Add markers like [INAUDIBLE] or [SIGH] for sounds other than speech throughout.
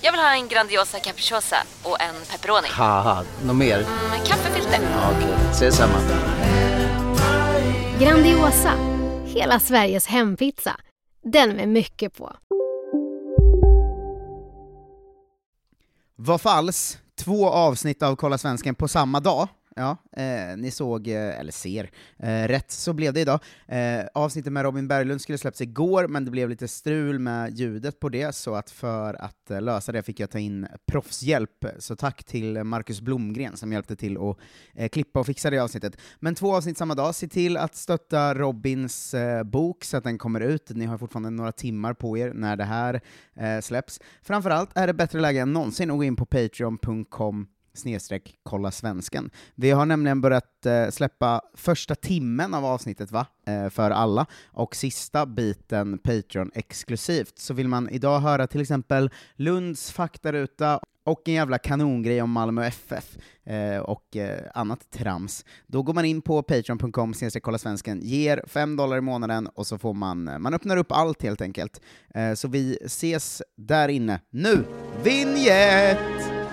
Jag vill ha en Grandiosa capriciosa och en pepperoni. Haha, något mer? Med kaffefilter. Ja, Okej, ses samma. Grandiosa, hela Sveriges hempizza. Den med mycket på. Vad falls, två avsnitt av Kolla Svensken på samma dag. Ja, eh, ni såg, eh, eller ser, eh, rätt så blev det idag. Eh, avsnittet med Robin Berglund skulle släppts igår, men det blev lite strul med ljudet på det, så att för att eh, lösa det fick jag ta in proffshjälp. Så tack till Marcus Blomgren som hjälpte till att eh, klippa och fixa det avsnittet. Men två avsnitt samma dag, se till att stötta Robins eh, bok så att den kommer ut. Ni har fortfarande några timmar på er när det här eh, släpps. Framförallt är det bättre läge än någonsin att gå in på patreon.com snedstreck kolla svensken. Vi har nämligen börjat eh, släppa första timmen av avsnittet va? Eh, för alla, och sista biten Patreon exklusivt. Så vill man idag höra till exempel Lunds faktaruta och en jävla kanongrej om Malmö FF eh, och eh, annat trams, då går man in på patreon.com kolla svensken, ger 5 dollar i månaden och så får man, eh, man öppnar upp allt helt enkelt. Eh, så vi ses där inne. Nu, vinjett!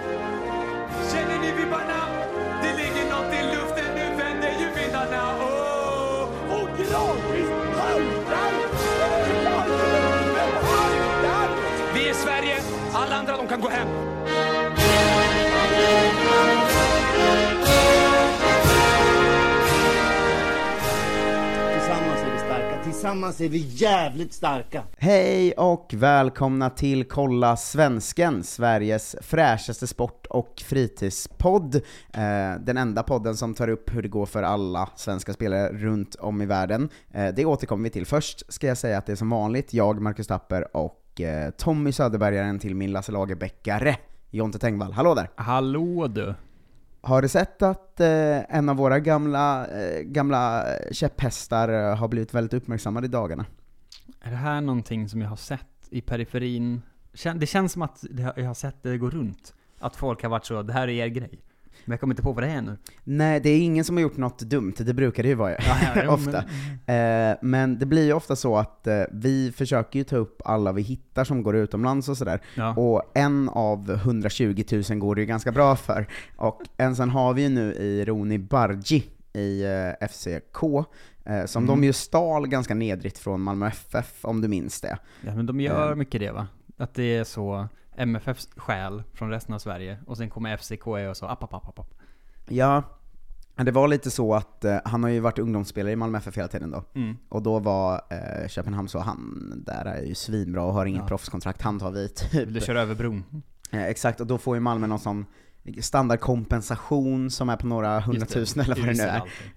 Tillsammans är vi jävligt starka. Hej och välkomna till Kolla Svensken, Sveriges fräschaste sport och fritidspodd. Eh, den enda podden som tar upp hur det går för alla svenska spelare runt om i världen. Eh, det återkommer vi till. Först ska jag säga att det är som vanligt jag, Marcus Tapper och eh, Tommy Söderbergaren till min Lasse Lagerbäckare, Jonte Tengvall. Hallå där! Hallå du! Har du sett att eh, en av våra gamla, eh, gamla käpphästar eh, har blivit väldigt uppmärksammad i dagarna? Är det här någonting som jag har sett i periferin? Det känns som att jag har sett det gå runt. Att folk har varit så, det här är er grej. Men jag kommer inte på vad det är nu. Nej, det är ingen som har gjort något dumt, det brukar det ju vara Ja, ja, [LAUGHS] ofta. Eh, men det blir ju ofta så att eh, vi försöker ju ta upp alla vi hittar som går utomlands och sådär. Ja. Och en av 120 000 går det ju ganska bra för. Och en sen har vi ju nu i Roni Bargi i eh, FCK, eh, som Mm. de ju stal ganska nedrigt från Malmö FF, om du minns det. Ja men de gör Eh. mycket det va? Att det är så MFFs själ från resten av Sverige, och sen kommer FCK och så app, app, app, app. Ja, det var lite så att eh, han har ju varit ungdomsspelare i Malmö FF hela tiden då. Mm. Och då var eh, Köpenhamn så, han där är ju svinbra och har inget Ja. proffskontrakt, han tar vi typ. Du köra över bron? Eh, exakt, och då får ju Malmö någon sån standardkompensation som är på några hundratusen eller vad det nu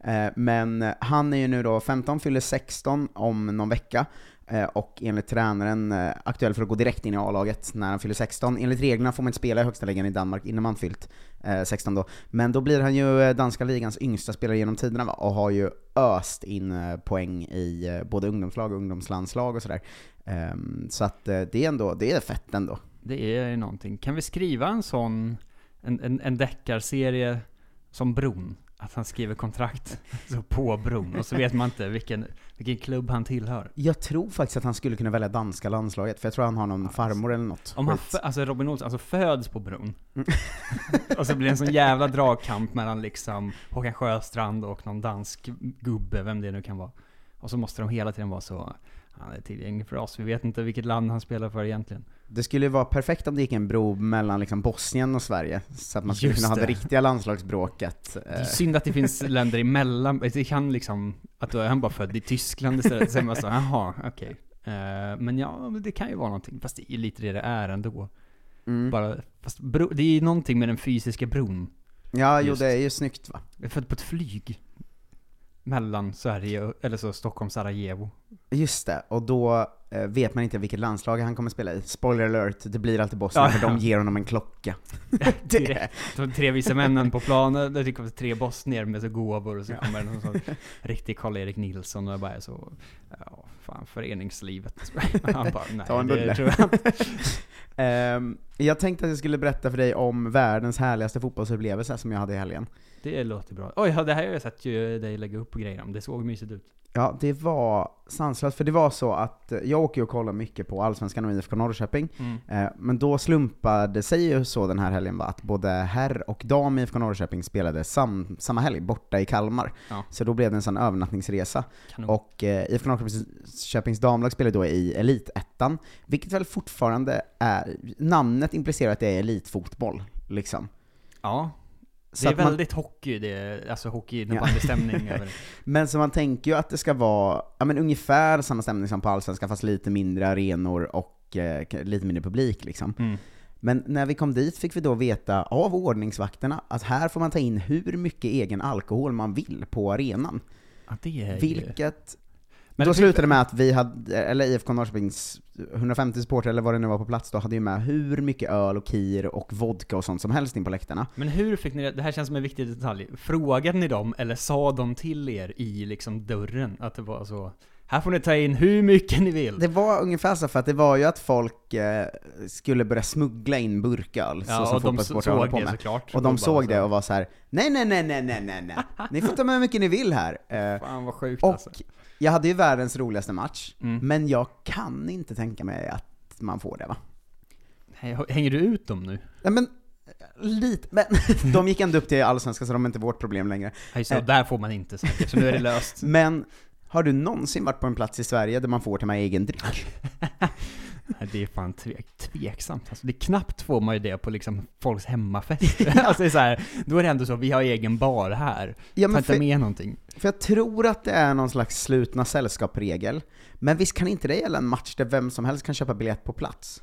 är. Eh, men han är ju nu då 15, fyller 16 om någon vecka, Eh, och enligt tränaren eh, aktuell för att gå direkt in i A-laget när han fyller 16. Enligt reglerna får man inte spela i högsta ligan i Danmark innan man fyllt eh, 16 då. Men då blir han ju danska ligans yngsta spelare genom tiderna va? och har ju öst in poäng i både ungdomslag och ungdomslandslag och sådär. Ehm, så att det är ändå, det är fett ändå. Det är någonting. Kan vi skriva en sån, en, en, en deckarserie som Bron? Att han skriver kontrakt [LAUGHS] så på Bron, och så vet man inte vilken, vilken klubb han tillhör. Jag tror faktiskt att han skulle kunna välja danska landslaget, för jag tror han har någon farmor eller något. Om han, alltså Robin Olsson, alltså föds på Bron. Mm. [LAUGHS] och så blir det en sån jävla dragkamp mellan liksom Håkan Sjöstrand och någon dansk gubbe, vem det nu kan vara. Och så måste de hela tiden vara så, han är tillgänglig för oss, vi vet inte vilket land han spelar för egentligen. Det skulle ju vara perfekt om det gick en bro mellan liksom Bosnien och Sverige, så att man skulle Just kunna ha det det. riktiga landslagsbråket. Det är Eh, synd att det finns [LAUGHS] länder emellan, det kan liksom Att då är han bara född i Tyskland istället. Så är man så, jaha, okej. Eh, men ja, det kan ju vara någonting. Fast det är lite det det är ändå. Mm. Bara, fast bro, det är ju någonting med den fysiska bron. Ja, jo Just. det är ju snyggt va? Jag är född på ett flyg. Mellan Sverige eller så Stockholm, Sarajevo. Just det, och då eh, vet man inte vilket landslag han kommer spela i. Spoiler alert, det blir alltid Bosnien Ja, för ja. de ger honom en klocka. [LAUGHS] Direkt. De tre vise männen på planen, det kommer tre bosnier med så gåvor och så kommer någon sån riktig Karl-Erik Nilsson och jag bara så, ja, fan föreningslivet. [LAUGHS] Han bara, nej Ta en det bulle. tror jag inte. [LAUGHS] Jag tänkte att jag skulle berätta för dig om världens härligaste fotbollsupplevelse som jag hade i helgen. Det låter bra. Oj, ja, det här har jag sett ju dig lägga upp och grejer om. Det såg mysigt ut. Ja, det var sanslöst, för det var så att eh, jag åker ju och kollar mycket på Allsvenskan och IFK Norrköping, Mm. eh, men då slumpade sig ju så den här helgen va, att både herr och dam i IFK Norrköping spelade sam, samma helg, borta i Kalmar. Ja. Så då blev det en sån övernattningsresa. Kanon. Och eh, IFK Norrköpings damlag spelar då i Elitettan, vilket väl fortfarande är, namnet implicerar att det är elitfotboll, liksom. Ja. Så det är att man- väldigt hockey, det alltså hockey, innebandystämning [LAUGHS] över det. Men så man tänker ju att det ska vara, ja men ungefär samma stämning som på Allsvenskan, fast lite mindre arenor och eh, lite mindre publik liksom. Mm. Men när vi kom dit fick vi då veta av ordningsvakterna att här får man ta in hur mycket egen alkohol man vill på arenan. Ja, det är ju... Vilket... Men då slutade det med att vi hade, eller IFK Norrköpings 150 supportrar eller vad det nu var på plats då, hade ju med hur mycket öl och kir och vodka och sånt som helst in på läktarna. Men hur fick ni det? Det här känns som en viktig detalj. Frågade ni dem, eller sa de till er i liksom dörren att det var så? Här får ni ta in hur mycket ni vill. Det var ungefär så, för att det var ju att folk eh, skulle börja smuggla in burköl, Ja, så som fotbollssportare håller på med. såklart. Och de Och såg det och var så här: nej nej nej nej nej nej nej, ni får ta med hur mycket ni vill här. [LAUGHS] Eh, Fan vad sjukt och alltså. Jag hade ju världens roligaste match, Mm. men jag kan inte tänka mig att man får det va? Hänger du ut dem nu? Nej men, lite, men [LAUGHS] de gick ändå upp till Allsvenskan så de är inte vårt problem längre. Hej, så Eh, där får man inte säkert, så nu är det löst. [LAUGHS] Men, har du någonsin varit på en plats i Sverige där man får till med egen dryck? [LAUGHS] Det är fan tvek, tveksamt. Alltså, det är knappt får man ju det på liksom folks hemmafest. [LAUGHS] alltså det är så här, då är det ändå så, vi har egen bar här. Ja, Ta inte med någonting. För jag tror att det är någon slags slutna sällskapsregel. Men visst kan inte det gälla en match där vem som helst kan köpa biljett på plats?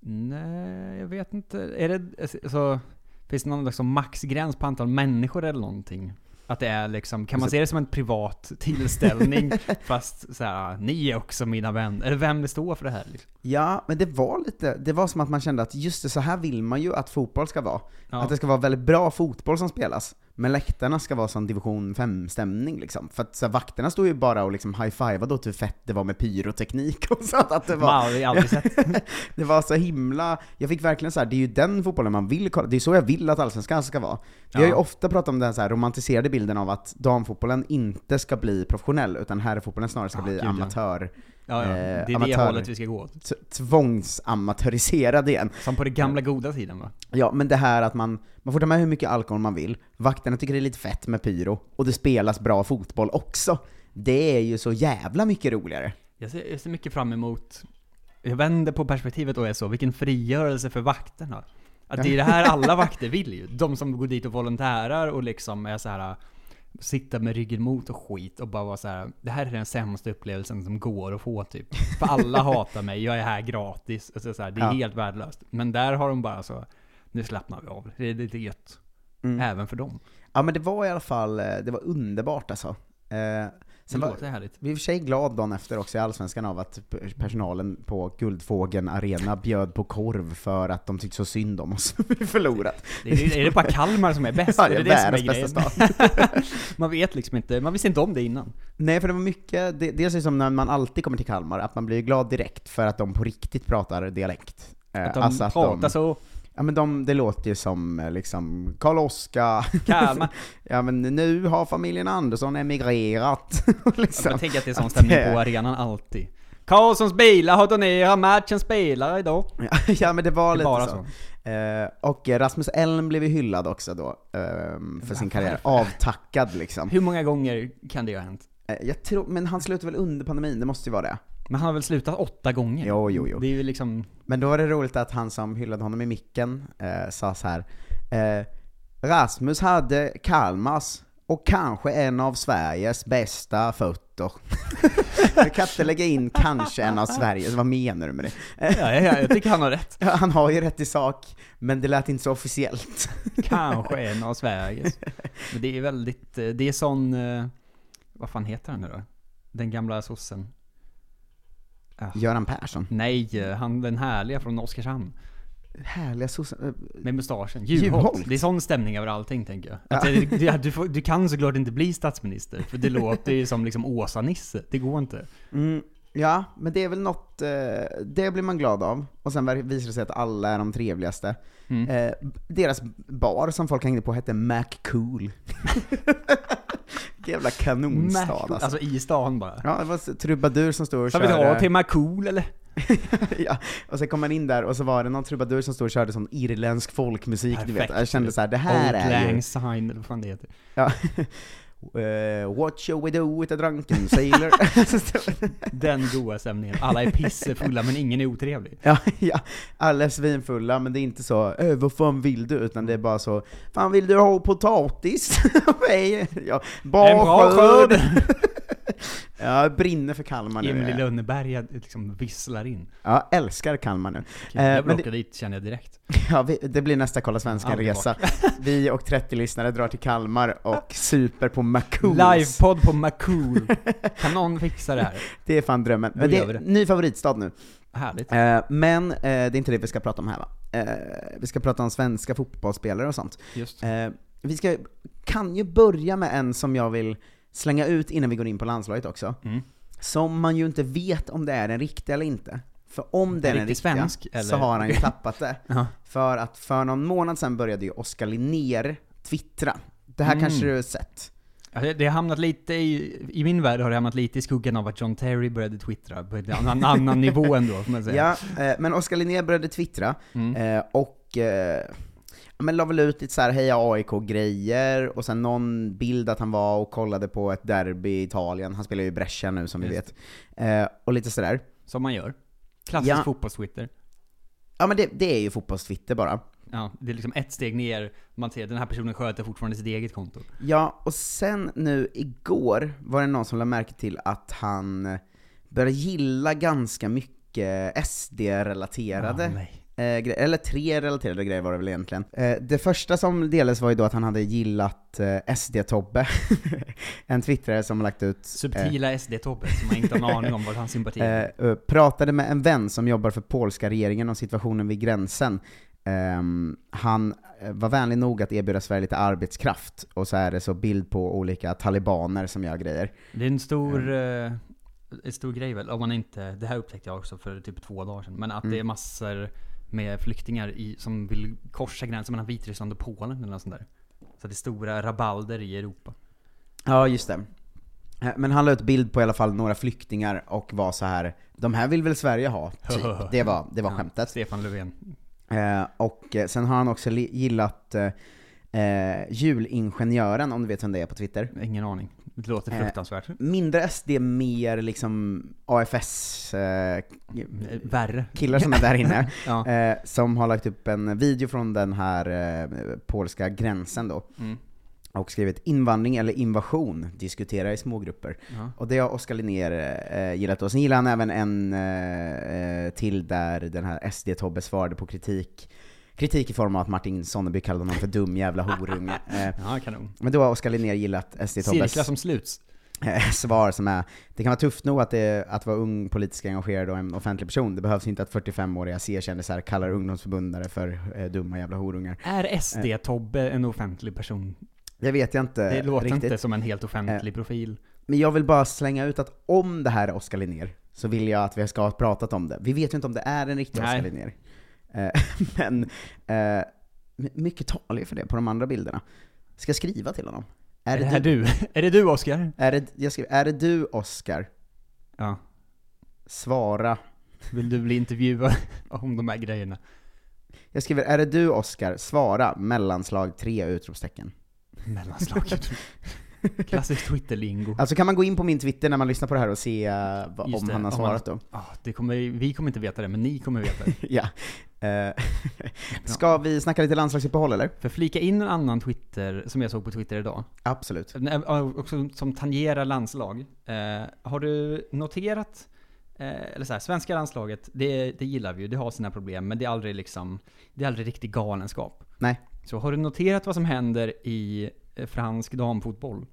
Nej, jag vet inte. Är det, alltså, finns det någon liksom maxgräns på antal människor eller någonting? Att det är liksom, kan man se det som en privat tillställning [LAUGHS] fast så här, ni är också mina vänner? Eller vem det står för det här liksom? Ja, men det var lite, det var som att man kände att just det, så här vill man ju att fotboll ska vara. Ja. Att det ska vara väldigt bra fotboll som spelas. Men läktarna ska vara som division 5-stämning liksom. För att så här, vakterna stod ju bara och liksom high-fivade åt hur fett det var med pyroteknik och sånt. Att det Man var, sett. [LAUGHS] det var så himla, jag fick verkligen så här, det är ju den fotbollen man vill kolla, det är så jag vill att allsvenskan ska vara. Vi har ju ofta pratat om den så här romantiserade bilden av att damfotbollen inte ska bli professionell, utan herrfotbollen snarare ska Ja, bli amatör. Ja, ja. eh, Det är det amatör- hållet vi ska gå. t- tvångsamatörriserad igen. Som på den gamla goda tiden va? Ja, men det här att man, man får ta med hur mycket alkohol man vill, vakterna tycker det är lite fett med pyro, och det spelas bra fotboll också. Det är ju så jävla mycket roligare. Jag ser, jag ser mycket fram emot, jag vänder på perspektivet och är så, vilken frigörelse för vakterna. Att det är det här alla vakter [LAUGHS] vill ju. De som går dit och volontärar och liksom är så här sitta med ryggen mot och skit och bara vara så här. det här är den sämsta upplevelsen som går att få typ. För alla [LAUGHS] hatar mig, jag är här gratis. Alltså, så här, det är Ja. helt värdelöst. Men där har de bara så, nu slappnar vi av. Det är lite gött. Mm. Även för dem. Ja men det var i alla fall, eh, det var underbart alltså. Eh, sen var, låter härligt. vi är i och för sig glad dagen efter också i Allsvenskan av att personalen på Guldfågeln Arena bjöd på korv för att de tyckte så synd om oss [LAUGHS] vi förlorat. Det är, är det bara Kalmar som är bäst? Ja, är det det är det som är grejen? [LAUGHS] man vet liksom inte, man visste inte om det innan. Nej, för det var mycket, det, dels är det som när man alltid kommer till Kalmar, att man blir glad direkt för att de på riktigt pratar dialekt. Eh, Att de alltså pratar så. Ja men de, det låter ju som eh, liksom Karl-Oskar, [LAUGHS] ja men nu har familjen Andersson emigrerat. [LAUGHS] liksom. Jag tänker att det är sån stämning det- på arenan alltid. Karlssons bilar har donerat matchens spelare idag. [LAUGHS] ja men det var Det lite bara så. Eh, och eh, Rasmus Elm blev ju hyllad också då, ehm, för sin karriär. Avtackad liksom. Hur många gånger kan det ha hänt? Eh, jag tror, men han slutade väl under pandemin, det måste ju vara det. Men han har väl slutat åtta gånger? Jo, jo, jo. Det är ju liksom... Men då var det roligt att han som hyllade honom i micken eh, sa så här. Eh, Rasmus hade Kalmars och kanske en av Sveriges bästa fötter. [LAUGHS] Du kan inte lägga in kanske en av Sveriges, vad menar du med det? Ja, ja, jag tycker han har rätt. Han har ju rätt i sak, men det lät inte så officiellt. [LAUGHS] Kanske en av Sveriges. Men det är väldigt, eh, det är sån, eh, vad fan heter han nu då? Den gamla sossen. Ah. Göran Persson. Nej, eh, han den härliga från Oskarshamn. Härliga sossar. Med mustaschen. Juholt. Juholt. Det är sån stämning över allting tänker jag. Att det, det, du, får, du kan såklart inte bli statsminister, för det låter [LAUGHS] ju som liksom Åsa-Nisse. Det går inte. Mm, ja, men det är väl något, eh, det blir man glad av. Och sen visar det sig att alla är de trevligaste. Mm. Eh, deras bar som folk hängde på hette MacCool. [LAUGHS] jävla kanonstad Mac- alltså. Alltså i stan bara. Ja, det var så- trubadur som stod och Ska vi dra till Macool eller? [LAUGHS] ja, och sen kom man in där och så var det någon trubadur som stod och körde sån irländsk folkmusik, du vet. Perfekt. Jag kände så här, det här Old är ju... Lang Syne, eller vad fan det heter. Ja. What shall we do with a drunken sailor? [LAUGHS] Den goa stämningen. Alla är pissefulla men ingen är otrevlig. ja, ja, alla är svinfulla, men det är inte så äh, vad fan vill du? Utan det är bara så, fan vill du ha potatis? [LAUGHS] Ja, En bra skörd! [LAUGHS] ja, [LAUGHS] jag brinner för Kalmar nu. Emil Lönneberga liksom visslar in. Ja, älskar Kalmar nu. Eh, jag vill men åka dit känner jag direkt. [LAUGHS] Ja, vi, det blir nästa Kolla Svenskan-resa. Vi och 30 lyssnare drar till Kalmar och [LAUGHS] super på Macools. Livepodd på Macool. Kan någon fixa det här? Det är fan drömmen. Men det är det. ny favoritstad nu. Härligt. Eh, men eh, det är inte det vi ska prata om här va? Eh, vi ska prata om svenska fotbollsspelare och sånt. Just. Eh, vi ska, kan ju börja med en som jag vill slänga ut innan vi går in på landslaget också. Mm. Som man ju inte vet om det är den riktiga eller inte. För om det är den riktiga svensk, så har han ju [LAUGHS] tappat det. Ja. För att för någon månad sedan började ju Oskar Linnér twittra. Det här Mm. kanske du har sett? Det, har hamnat lite i, i min värld har det hamnat lite i skuggan av att John Terry började twittra på en annan, [LAUGHS] annan nivå ändå, får man säga. Ja, eh, men Oskar Linnér började twittra, Mm. eh, och eh, men la väl ut lite så här heja AIK-grejer, och sen någon bild att han var och kollade på ett derby i Italien, han spelar ju i Brescia nu som vi Just vet. Eh, och lite sådär. Som man gör. Klassisk Ja. fotbollstwitter. Ja men det, det är ju fotbollstwitter bara. Ja, det är liksom ett steg ner, man ser att den här personen sköter fortfarande sitt eget konto. Ja, och sen nu igår var det någon som lade märke till att han började gilla ganska mycket SD-relaterade Eh, eller tre relaterade grejer var det väl egentligen. Eh, det första som delades var ju då att han hade gillat eh, SD-Tobbe, [LAUGHS] en twittrare som har lagt ut... eh, Subtila SD-Tobbe, som man inte har en [LAUGHS] aning om vad hans sympati är. Eh, eh, pratade med en vän som jobbar för polska regeringen om situationen vid gränsen. Ehm, han eh, var vänlig nog att erbjuda Sverige lite arbetskraft, och så är det så bild på olika talibaner som gör grejer. Det är en stor, eh, en stor grej väl, om man inte, det här upptäckte jag också för typ två dagar sedan, men att Mm. det är massor med flyktingar i, som vill korsa gränsen mellan Vitryssland och Polen eller något sånt där. Så det är stora rabalder i Europa. Ja, just det. Eh, Men han la ut bild på i alla fall några flyktingar och var så här. de här vill väl Sverige ha? Typ. [LAUGHS] Det var, det var Ja, skämtet. Stefan Löfven. Eh, och eh, sen har han också gillat eh, julingenjören, om du vet vem det är på Twitter. Ingen aning. Det låter Eh, fruktansvärt. Mindre SD, mer liksom AFS eh, Värre. killar som är där inne, [LAUGHS] Ja. eh, som har lagt upp en video från den här eh, polska gränsen då. Mm. Och skrivit 'invandring eller invasion, diskutera i smågrupper' Ja. Och det har Oskar Linnér eh, gillat. Och sen gillar han även en eh, eh, till där den här SD-Tobbe svarade på kritik. Kritik i form av att Martin Sonneby kallade honom för dum jävla horunge. [LAUGHS] Eh, Ja, kanon. men då har Oskar Linnér gillat SD-Tobbes Cirklar som sluts. eh, svar som är Det kan vara tufft nog att, det, att vara ung, politiskt engagerad och en offentlig person. Det behövs inte att 45-åriga C-kändisar kallar ungdomsförbundare för eh, dumma jävla horungar. Är Eh. SD-Tobbe en offentlig person? Det vet jag inte Det låter riktigt. inte som en helt offentlig profil. Men jag vill bara slänga ut att om det här är Oskar Linnér, så vill jag att vi ska ha pratat om det. Vi vet ju inte om det är en riktig. Oskar Linnér. Eh, [LAUGHS] men eh, my- mycket talar för det på de andra bilderna. Ska jag skriva till honom? Är det här du? [LAUGHS] Är det du Oskar? Är det, jag skriver, är det du Oskar? Ja. Svara. Vill du bli intervjuad [LAUGHS] om de här grejerna? Jag skriver, är det du Oskar? Svara, mellanslag tre utropstecken. Mellanslag. Klassisk Twitter-lingo. Alltså kan man gå in på min Twitter när man lyssnar på det här och se eh, vad, Just om det, han har om svarat då? Ja, det kommer, vi kommer inte veta det, men ni kommer veta det. [LAUGHS] ja. Eh, [LAUGHS] Ska vi snacka lite landslagsuppehåll eller? För flika in en annan Twitter, som jag såg på Twitter idag. Absolut. Ja, Också som tangerar landslag. Eh, har du noterat, eh, eller så här, svenska landslaget, det, det gillar vi ju, det har sina problem, men det är aldrig liksom, det är aldrig riktig galenskap. Nej. Så har du noterat vad som händer i eh, fransk damfotboll?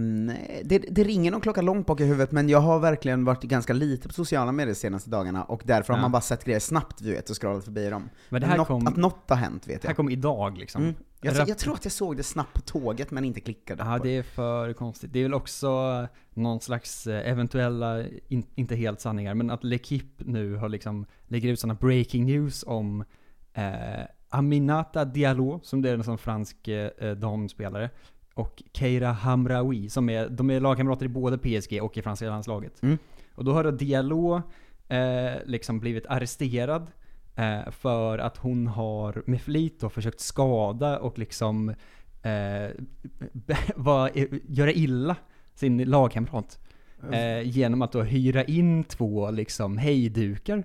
Nej, det, det ringer någon klocka långt bak i huvudet, men jag har verkligen varit ganska lite på sociala medier de senaste dagarna, och därför har Ja. man bara sett grejer snabbt, du vet, och scrollat förbi dem. Men det här något, kom- Att något har hänt vet Det jag. här kom idag liksom. Mm. Jag, Rap- jag tror att jag såg det snabbt på tåget, men inte klickade Ja, det är för konstigt. Det är väl också någon slags eh, eventuella, in, inte helt sanningar, men att L'Equipe nu har liksom, lägger ut sådana breaking news om eh, Aminata Diallo, som det är en sån fransk eh, damspelare, och Keira Hamraoui, som är, de är lagkamrater i både PSG och i franska landslaget. Mm. Och då har då Diallo eh, liksom blivit arresterad eh, för att hon har med flit då försökt skada och liksom eh, [LAUGHS] var, göra illa sin lagkamrat. Eh, genom att då hyra in två liksom hejdukar.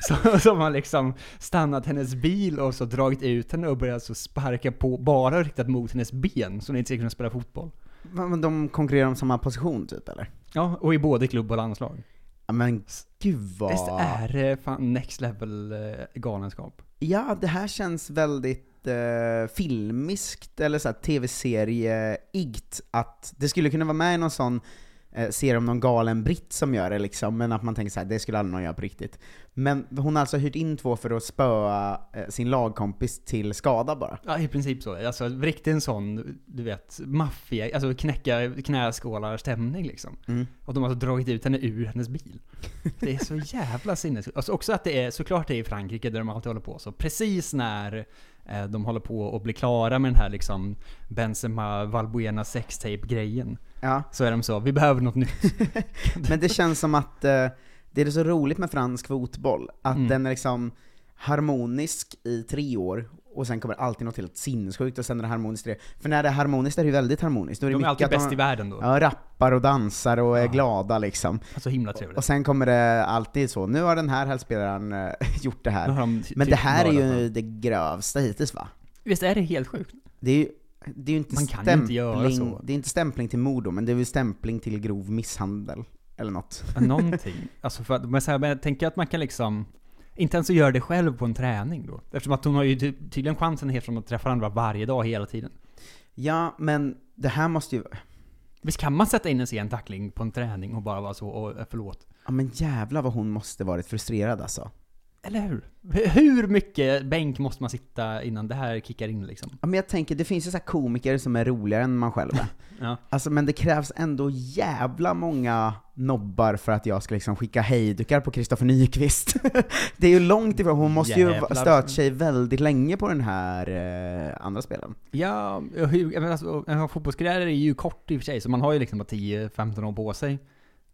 [LAUGHS] som, som har liksom stannat hennes bil och så dragit ut henne och börjat så sparka på, bara riktat mot hennes ben, så hon inte ska kunna spela fotboll. Men men de konkurrerar om samma position typ, eller? Ja, och i både klubb och landslag. Ja men gud vad... Visst är det fan next level eh, galenskap? Ja, det här känns väldigt eh, filmiskt, eller så här tv-serie-igt, att det skulle kunna vara med i någon sån eh, serie om någon galen britt som gör det liksom, men att man tänker så här, det skulle aldrig någon göra på riktigt. Men hon har alltså hyrt in två för att spöa eh, sin lagkompis till skada bara. Ja, i princip så. Alltså riktigt en sån, du vet, maffia, alltså knäcka knäskålar-stämning liksom. Mm. Och de har alltså dragit ut henne ur hennes bil. Det är så [LAUGHS] jävla sinnessjukt. Alltså också att det är, såklart det är i Frankrike där de alltid håller på så. Precis när eh, de håller på att bli klara med den här liksom Benzema Valbuena sextape-grejen. Ja. Så är de så, vi behöver något nytt. [LAUGHS] Men det känns som att eh, det är så roligt med fransk fotboll, att Mm. den är liksom harmonisk i tre år, och sen kommer alltid något helt sinnessjukt, och sen är det harmoniskt det. För när det är harmoniskt är det ju väldigt harmoniskt. Då är det De är alltid bäst i världen då. Ja, rappar och dansar och är Ja. glada liksom. Så himla trevligt. Och sen kommer det alltid så, nu har den här helspelaren eh, [LAUGHS] gjort det här. de Men typ det här är ju det grövsta hittills va? Visst är det helt sjukt? Det är ju, det är ju inte Man kan ju inte göra stämpling, så. det är inte stämpling till mord då, men det är väl stämpling till grov misshandel, eller något. Någonting. [LAUGHS] Alltså för men, så här, men jag tänker att man kan liksom, inte ens att göra det själv på en träning då. Eftersom att hon har ju ty- tydligen chansen från att träffa varandra varje dag hela tiden. Ja, men det här måste ju... Visst kan man sätta in en sen tackling på en träning och bara vara så, och, förlåt. Ja men jävlar vad hon måste varit frustrerad alltså. Eller hur? Hur mycket bänk måste man sitta innan det här kickar in liksom? Ja, men jag tänker, det finns ju så komiker som är roligare än man själv är. [LAUGHS] Ja. Alltså men det krävs ändå jävla många nobbar för att jag ska liksom skicka hejdukar på Kristoffer Nyqvist. [LAUGHS] det är ju långt ifrån, hon måste ju Jävlar. ha stört sig väldigt länge på den här eh, andra spelen. Ja, hur, jag menar, alltså, en fotbollskarriär är ju kort i och för sig, så man har ju liksom bara 10-15 år på sig.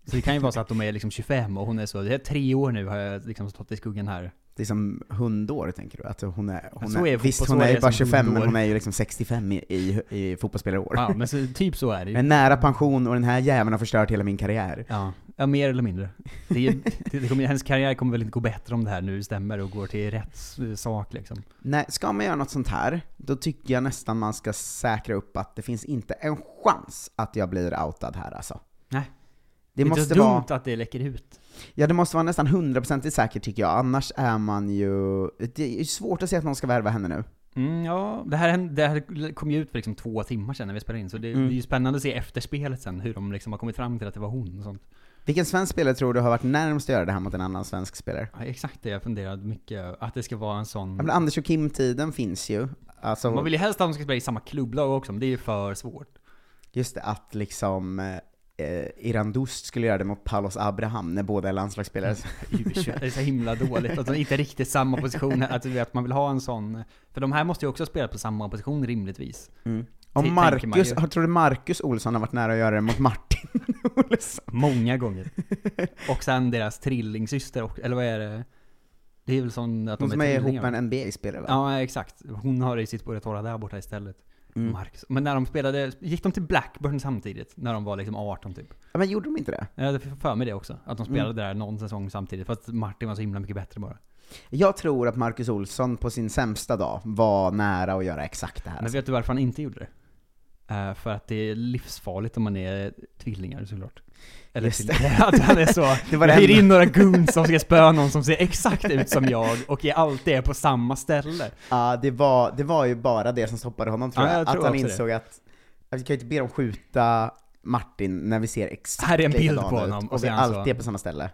Så det kan ju vara så att de är liksom 25 och hon är så, det är tre år nu har jag liksom stått i skuggan här. Det är som hundår, tänker du? Att hon är, hon Så är, är visst, hon är är bara som 25, men hundår. hon är ju liksom 65 i, i, i fotbollsspelare Ja, men så, typ så är det ju. Men nära pension, och den här jäveln har förstört hela min karriär. Ja, ja mer eller mindre. Det är, det, kommer, hennes karriär kommer väl inte gå bättre om det här nu stämmer och går till rätt sak liksom. Nej, ska man göra något sånt här, då tycker jag nästan man ska säkra upp att det finns inte en chans att jag blir outad här alltså. Nej. Det Det måste så dumt vara, att det läcker ut. ja det måste vara nästan hundraprocentigt säkert tycker jag, annars är man ju, det är svårt att se att någon ska värva henne nu. Mm, ja, det här, det här kom ju ut för liksom två timmar sedan när vi spelade in, så det, Mm. det är ju spännande att se efterspelet sen, hur de liksom har kommit fram till att det var hon och sånt. Vilken svensk spelare tror du har varit närmast att göra det här mot en annan svensk spelare? Ja, exakt det jag funderade mycket att det ska vara en sån... Ja, men Anders och Kim-tiden finns ju. Alltså, Man vill ju helst att de ska spela i samma klubblag också, men det är ju för svårt. just det, att liksom eh, Iran Dust skulle göra det mot Paulus Abraham när båda är landslagsspelare. [LAUGHS] Det är så himla dåligt, att de inte riktigt samma position, att du vet, man vill ha en sån... För de här måste ju också spela på samma position rimligtvis. Mm. Om man Marcus, har- tror du Marcus Olsson har varit nära att göra det mot Martin [LAUGHS] Olsson? Många gånger. Och sen deras trillingsyster, och, eller vad är det? Det är väl sån att Hon de som är ihop med en NBA-spelare va? Ja, exakt. Hon har det i sitt torra där borta istället. Mm. Marcus. Men när de spelade, gick de till Blackburn samtidigt? När de var liksom 18 typ? Ja, men gjorde de inte det? Jag hade för mig det också. Att de Mm. spelade där någon säsong samtidigt. Fast Martin var så himla mycket bättre bara. Jag tror att Marcus Olsson på sin sämsta dag var nära att göra exakt det här. Men vet du varför han inte gjorde det? Eh, för att det är livsfarligt om man är tvillingar såklart. Eller Just det. tvillingar. [LAUGHS] Att han är så, [LAUGHS] Det var jag det hyr in några goons som ska spöa någon som ser exakt ut som jag och är alltid är på samma ställe. Ja, det var, det var ju bara det som stoppade honom tror Ja, jag. jag tror att han insåg att, att vi kan ju inte be dem skjuta Martin när vi ser exakt Här är en bild likadana på ut, honom, och och vi sen så- alltid är på samma ställe.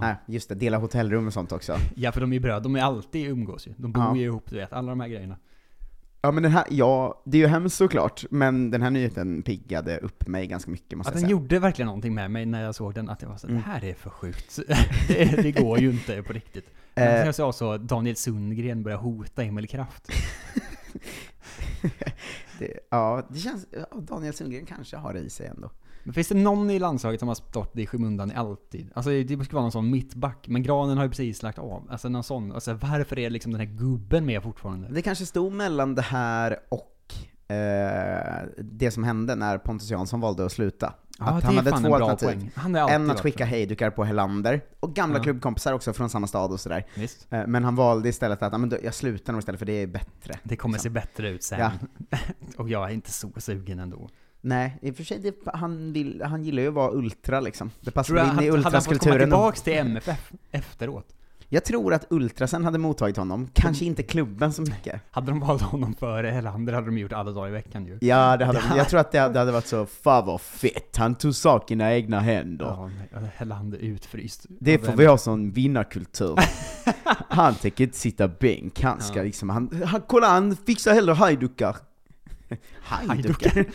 Nej, just det, dela hotellrum och sånt också. Ja för de är ju bröder, de är alltid umgås ju. De bor Ja. ju ihop, du vet, alla de här grejerna. Ja men den här, ja, det är ju hemskt såklart, men den här nyheten piggade upp mig ganska mycket måste Att jag den säga. gjorde verkligen någonting med mig när jag såg den, att jag var så, Mm. det här är för sjukt. [LAUGHS] det, det går ju inte på riktigt. Men Eh. sen jag sa så, Daniel Sundgren börjar hota Emil Kraft. [LAUGHS] det, ja, det känns, ja, Daniel Sundgren kanske har det i sig ändå. Men finns det någon i landslaget som har stått i skymundan alltid? Alltså det skulle vara någon sån mittback, men Granen har ju precis lagt av. Alltså någon sån, alltså varför är liksom den här gubben med fortfarande? Det kanske stod mellan det här och eh, det som hände när Pontus Jansson valde att sluta. Ja, att han hade två alternativ. En att skicka hejdukar på Helander, och gamla Ja. klubbkompisar också från samma stad och sådär. Visst. Eh, Men han valde istället att, men jag slutar nog istället för det är bättre. Det kommer liksom. se bättre ut sen. Ja. [LAUGHS] och jag är inte så sugen ändå. Nej, i och för sig, det, han, vill, han gillar ju att vara ultra liksom. Det passar in i att, hade han fått komma tillbaks till MFF efteråt? Jag tror att ultrasen hade mottagit honom, kanske inte klubben så mycket. Hade de valt honom före Helander hade de gjort alla dagar i veckan ju. Ja, det hade, jag tror att det, det hade varit så, fan vad fett, han tog sakerna i egna händer. Ja, Helander utfryst. Det får vi ha sån vinnarkultur. [LAUGHS] han tänker inte sitta bänk, han ska Ja. liksom, han, han, kolla han fixar hellre hajdukar. Hajdukar? [LAUGHS]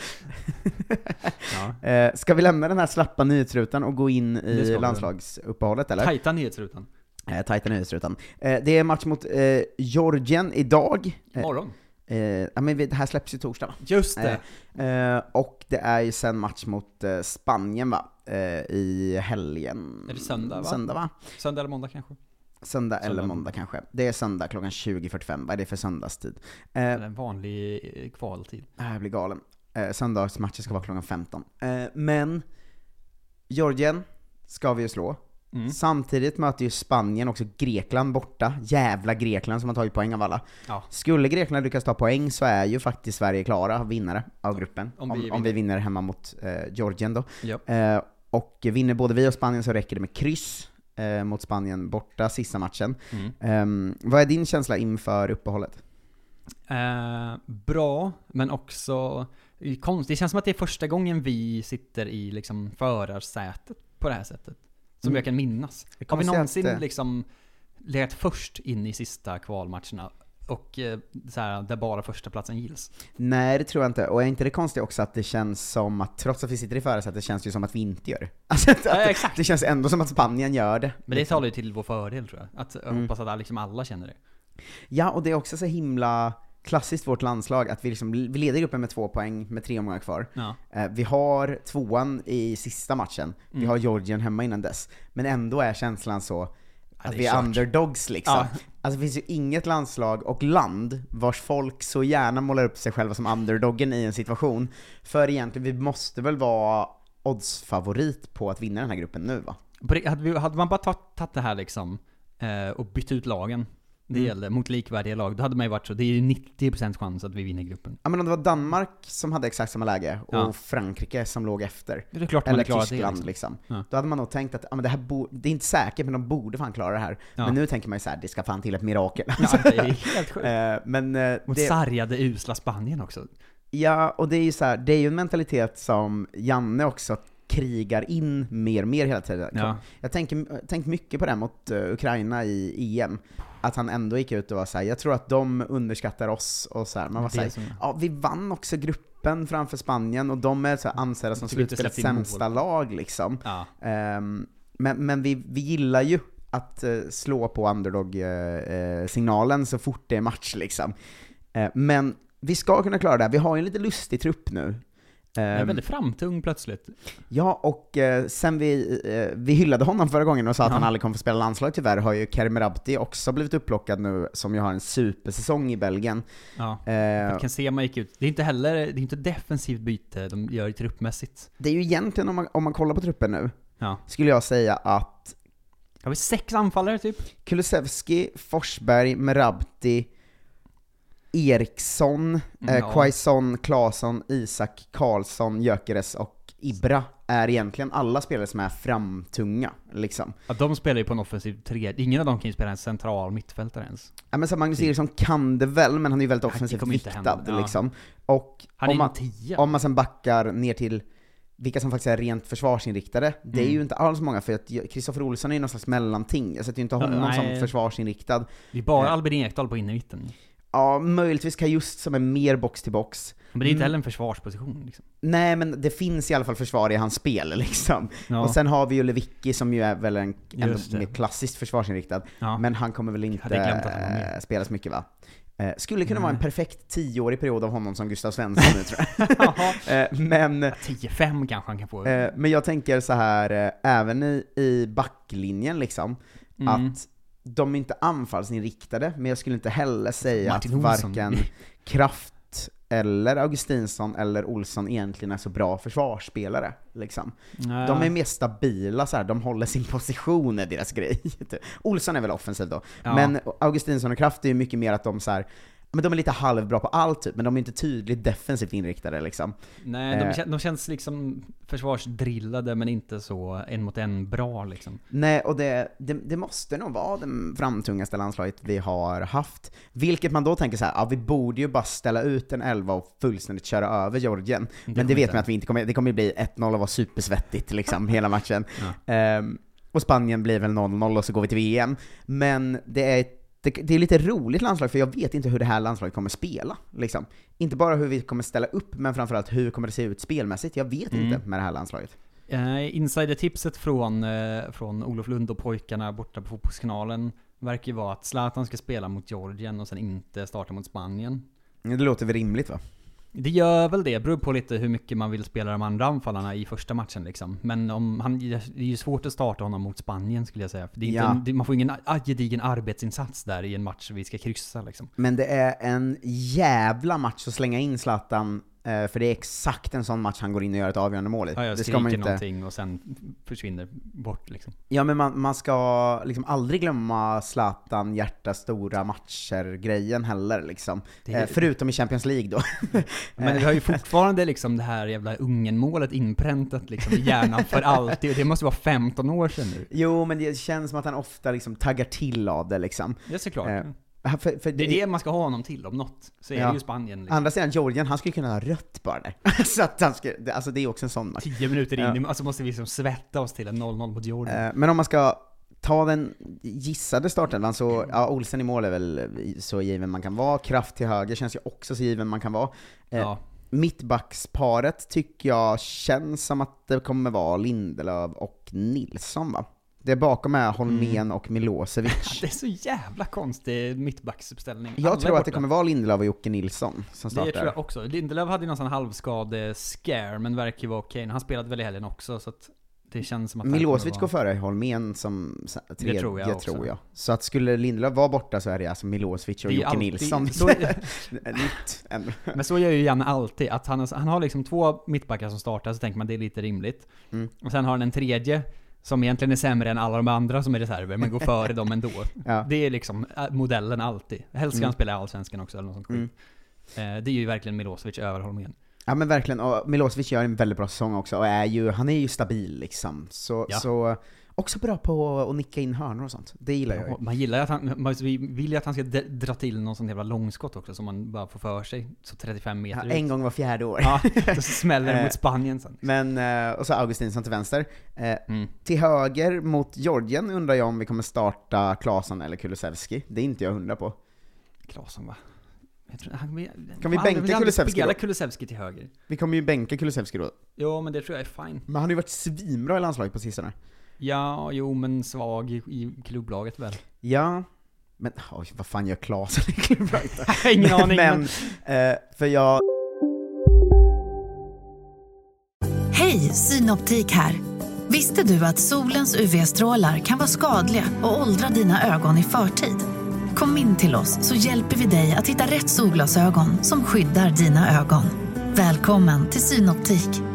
Ja. Eh, ska vi lämna den här slappa nyhetsrutan och gå in i landslagsuppehållet eller? Tajta nyhetsrutan. Eh, tajta nyhetsrutan. Eh, det är match mot eh, Georgien idag. Eh, Imorgon. Eh, ja men det här släpps ju torsdag va? Just det. Eh, och det är ju sen match mot Spanien va? I helgen. Är det söndag va? Söndag va? Söndag eller måndag kanske? Söndag eller Söndag. måndag kanske. Det är söndag klockan 20.45, vad är det för söndagstid? Eh, en vanlig kvaltid. här blir galen. Eh, söndagsmatchen ska vara klockan 15. Eh, men, Georgien ska vi ju slå. Mm. Samtidigt möter ju Spanien också Grekland borta. Jävla Grekland som har tagit poäng av alla. Ja. Skulle Grekland lyckas ta poäng så är ju faktiskt Sverige klara vinnare av gruppen. Om Om vi om, vi vinner. hemma mot eh, Georgien då. Ja. Eh, och vinner både vi och Spanien så räcker det med kryss eh, mot Spanien borta sista matchen. Mm. Ehm, vad är din känsla inför uppehållet? Eh, bra, men också eh, konst. Det känns som att det är första gången vi sitter i liksom förarsätet på det här sättet. Som Mm. jag kan minnas. Har vi någonsin att, eh, liksom legat först in i sista kvalmatcherna? Och eh, så här, där bara första platsen gills. Nej, det tror jag inte. Och är inte det konstigt också att det känns som att, trots att vi sitter i förarsätet, känns det ju som att vi inte gör. [LAUGHS] Alltså, att, Ja, exakt. Det känns ändå som att Spanien gör det. Men det talar ju till vår fördel tror jag. Att jag Mm. hoppas att liksom alla känner det. Ja, och det är också så himla klassiskt vårt landslag, att vi, liksom, vi leder gruppen med två poäng med tre omgångar kvar. Ja. Eh, Vi har tvåan i sista matchen, vi Mm. har Georgien hemma innan dess. Men ändå är känslan så att vi är kört. underdogs liksom. Ja. Alltså det finns ju inget landslag och land vars folk så gärna målar upp sig själva som underdoggen i en situation. För egentligen, vi måste väl vara oddsfavorit på att vinna den här gruppen nu va? Hade, vi, hade man bara tagit, tagit det här liksom, eh, och bytt ut lagen, det Mm. gällde, mot likvärdiga lag, då hade man ju varit så, det är ju 90% chans att vi vinner gruppen. Ja men om det var Danmark som hade exakt samma läge, och Ja. Frankrike som låg efter, Det är klart eller klarat det, Tyskland liksom. liksom, Ja. då hade man nog tänkt att ja, men det här bo- det är inte säkert men de borde fan klara det här. Ja. Men nu tänker man ju så här, det ska fan till ett mirakel. Ja, det är helt sjukt. [LAUGHS] Eh, men eh, Mot det, sargade, usla Spanien också. Ja, och det är ju så här, det är ju en mentalitet som Janne också krigar in mer och mer hela tiden. Ja. Jag tänker tänkt mycket på det mot eh, Ukraina i EM, att han ändå gick ut och var såhär, jag tror att de underskattar oss och så här. Man var såhär, ja vi vann också gruppen framför Spanien och de är så här ansedda som slutspelets mål. sämsta lag liksom. Ja. Ehm, men men vi, vi gillar ju att eh, slå på underdog-signalen så fort det är match liksom. Eh, men vi ska kunna klara det här. Vi har ju en lite lustig trupp nu. Den är Ehm, väldigt framtung plötsligt. Ja, och eh, sen vi, eh, vi hyllade honom förra gången och sa att Ja. han aldrig kommer få spela landslag tyvärr, har ju Kerem Rabti också blivit upplockad nu, som ju har en supersäsong i Belgien. Ja. Eh, kan se man gick ut. Det är inte heller, det är inte defensivt byte de gör truppmässigt. det är ju egentligen, om man, om man kollar på truppen nu, Ja. skulle jag säga att Har vi sex anfallare typ? Kulusevski, Forsberg, Merabti, Eriksson, eh, Ja. Quaison, Claesson, Isak, Karlsson, Gyökeres och Ibra är egentligen alla spelare som är framtunga, liksom. Ja, de spelar ju på en offensiv tre. Ingen av dem kan ju spela en central mittfältare ens. Ja men så Magnus Eriksson kan det väl, men han är ju väldigt offensivt viktad ja. liksom. Och Han om man, om man sen backar ner till vilka som faktiskt är rent försvarsinriktade, det är Mm. ju inte alls många, för att Kristoffer Olsson är ju någon slags mellanting. Jag sätter ju inte honom Ja, som försvarsinriktad. Det är bara Eh. Albin Ekdal på innermitten. Ja, möjligtvis Kajust som är mer box till box. Men det är inte Mm. heller en försvarsposition liksom. Nej, men det finns i alla fall försvar i hans spel [LAUGHS] liksom. Ja. Och sen har vi ju Lewicki som ju är väl en mer klassiskt försvarsinriktad. Ja. Men han kommer väl inte eh, spela så mycket va? Eh, skulle kunna vara en Nej. perfekt tioårig period av honom som Gustav Svensson nu tror jag. [LAUGHS] [LAUGHS] eh, men, 10-5 kanske han kan få. eh, men jag tänker så här eh, även i, i backlinjen liksom, Mm. att de är inte anfallsinriktade, men jag skulle inte heller säga Martin att Olsson. varken Kraft eller Augustinsson eller Olsson egentligen är så bra försvarsspelare. Liksom. Nej. De är mer stabila, så här. de håller sin position är deras grej. [LAUGHS] typ. Olsson är väl offensiv då, Ja. men Augustinsson och Kraft är ju mycket mer att de så här, men de är lite halvbra på allt typ, men de är inte tydligt defensivt inriktade liksom. Nej, de, Eh. kän- de känns liksom försvarsdrillade men inte så en mot en bra liksom. Nej, och det, det, det måste nog vara det framtungaste landslaget vi har haft. Vilket man då tänker så här, ja vi borde ju bara ställa ut en elva och fullständigt köra över Georgien. Det Men det vet inte. man att vi inte kommer, det kommer ju bli 1-0 och vara supersvettigt liksom, [LAUGHS] hela matchen. Ehm, och Spanien blir väl 0-0 och så går vi till VM. Men det är det, det är lite roligt landslag, för jag vet inte hur det här landslaget kommer spela. Liksom. Inte bara hur vi kommer ställa upp, men framförallt hur kommer det se ut spelmässigt. Jag vet Mm. inte med det här landslaget. Eh, Insider-tipset från, eh, från Olof Lund och pojkarna borta på Fotbollskanalen verkar ju vara att Zlatan ska spela mot Georgien och sen inte starta mot Spanien. Det låter väl rimligt va? Det gör väl det, beror på lite hur mycket man vill spela de andra anfallarna i första matchen liksom. Men om han, det är ju svårt att starta honom mot Spanien skulle jag säga. För det är inte Ja. det, man får ingen gedigen arbetsinsats där i en match vi ska kryssa liksom. Men det är en jävla match att slänga in Zlatan, för det är exakt en sån match han går in och gör ett avgörande mål i. Ja, jag det ska man inte... någonting och sen försvinner bort liksom. Ja men man, man ska liksom aldrig glömma Zlatan hjärta stora matcher-grejen heller liksom. Eh, förutom i Champions League då. [LAUGHS] Men vi har ju [LAUGHS] fortfarande liksom det här jävla Ungern-målet inpräntat liksom i hjärnan för alltid. Det måste vara 15 år sedan nu. Jo, men det känns som att han ofta liksom taggar till av det liksom. Ja, såklart. För, för Det är det man ska ha honom till om något. Så är Ja. det ju Spanien liksom. Andra sidan, Georgien, han skulle kunna ha rött bara där. [LAUGHS] så att han det- alltså det är också en sån match. 10 minuter in, Ja. alltså måste vi liksom svetta oss till en 0-0 mot Jordan. Eh, Men om man ska ta den gissade startelvan så, ja Olsen i mål är väl så given man kan vara, Kraft till höger känns ju också så given man kan vara. Eh, Ja. Mittbacksparet tycker jag känns som att det kommer vara Lindelöf och Nilsson va? Det bakom är Holmén Mm. och Milosevic. [LAUGHS] Det är så jävla konstig mittbacksuppställning. Jag Alla tror att det kommer vara Lindelöf och Jocke Nilsson som Det startar. tror jag också. Lindelöf hade ju någon sån halvskade-scare, men verkar ju vara okej. Han spelade väl i helgen också, så att det känns som att det Milosevic går före Holmén som tredje, tror jag tror jag. Så att skulle Lindelöf vara borta så är det alltså Milosevic och Det Jocke alltid- Nilsson. [LAUGHS] så- [LAUGHS] Nytt. än- Men så gör ju Janne alltid, att han, han har liksom två mittbackar som startar, så tänker man det är lite rimligt. Mm. Och sen har han en tredje, som egentligen är sämre än alla de andra som är reserver, men går före dem ändå. [LAUGHS] Ja. Det är liksom modellen alltid. Helst ska Mm. han spela i Allsvenskan också, eller något sånt. Mm. Eh, Det är ju verkligen Milosevic över Holmén. Ja men verkligen, och Milosevic gör en väldigt bra säsong också, och är ju, han är ju stabil liksom. Så, Ja. så också bra på att nicka in hörnor och sånt. Det gillar jag ju. Man gillar att han, man vi vill ju att han ska dra till någon sån jävla långskott också, som man bara får för sig. Så 35 meter Ja, ut. en gång var fjärde år. Ja, så [LAUGHS] smäller det Eh, mot Spanien sen. Men, eh, och så Augustinsson till vänster. Eh, Mm. Till höger mot Georgien undrar jag om vi kommer starta Klasen eller Kulusevski. Det är inte jag hundra på. Claesson va? Tror, han, Kan vi fan, bänka Kulusevski då? Kulusevski till höger. Vi kommer ju bänka Kulusevski då. Jo, men det tror jag är fine. Men han har ju varit svinbra i landslaget på sistone. Ja, jo men svag i, i klubblaget väl? Ja, men oj, vad fan gör Klasen i klubblaget? [LAUGHS] Ingen aning, men, eh, för jag... Hej, Synoptik här. Visste du att solens UV-strålar kan vara skadliga och åldra dina ögon i förtid? Kom in till oss så hjälper vi dig att hitta rätt solglasögon som skyddar dina ögon. Välkommen till Synoptik.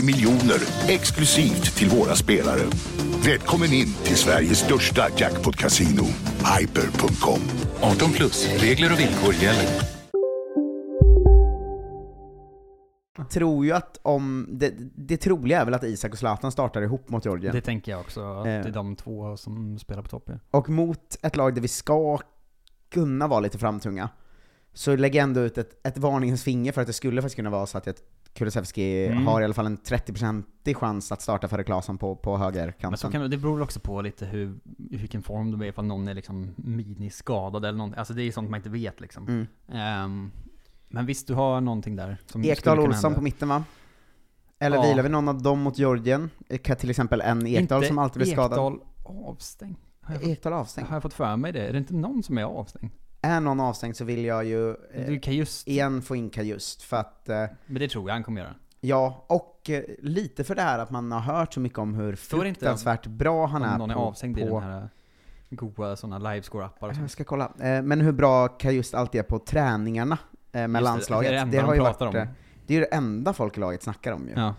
miljoner exklusivt till våra spelare. Välkommen in till Sveriges största jackpot-kasino, hyper.com. 18 plus, regler och villkor gäller. Tror ju att om, det, det troliga är väl att Isak och Zlatan startar ihop mot Georgien. Det tänker jag också, att Eh. det är de två som spelar på topp ja. Och mot ett lag där vi ska kunna vara lite framtunga, så lägger jag ändå ut ett, ett varningens finger för att det skulle faktiskt kunna vara så att jag Kulusevski Mm. har i alla fall en 30% chans att starta före Klasen på, på högerkanten. Men så kan, det beror också på lite hur, vilken form de är, ifall någon är liksom miniskadad eller någonting. Alltså det är sånt man inte vet liksom. Mm. Ehm, men visst, du har någonting där som Ekdal Olsson hända. på mitten va? Eller Ja. vilar vi någon av dem mot Georgien? Till exempel en Ekdal Inte som alltid blir skadad. Ekdal avstängd. Har jag, fått, Ekdal avstängd? har jag fått för mig det? Är det inte någon som är avstängd? Är någon avstängd så vill jag ju eh, Du kan just, igen få in Kajust för att eh, men det tror jag han kommer göra. Ja, och eh, lite för det här att man har hört så mycket om hur det fruktansvärt bra han Om är någon är på, avstängd i på den här goa sådana livescore-appar Jag ska kolla. Eh, Men hur bra Kajust alltid är på träningarna eh, med Just det, landslaget. det är det enda har de ju pratar varit, om. eh, Det är ju det enda folk i laget snackar om ju. Ja.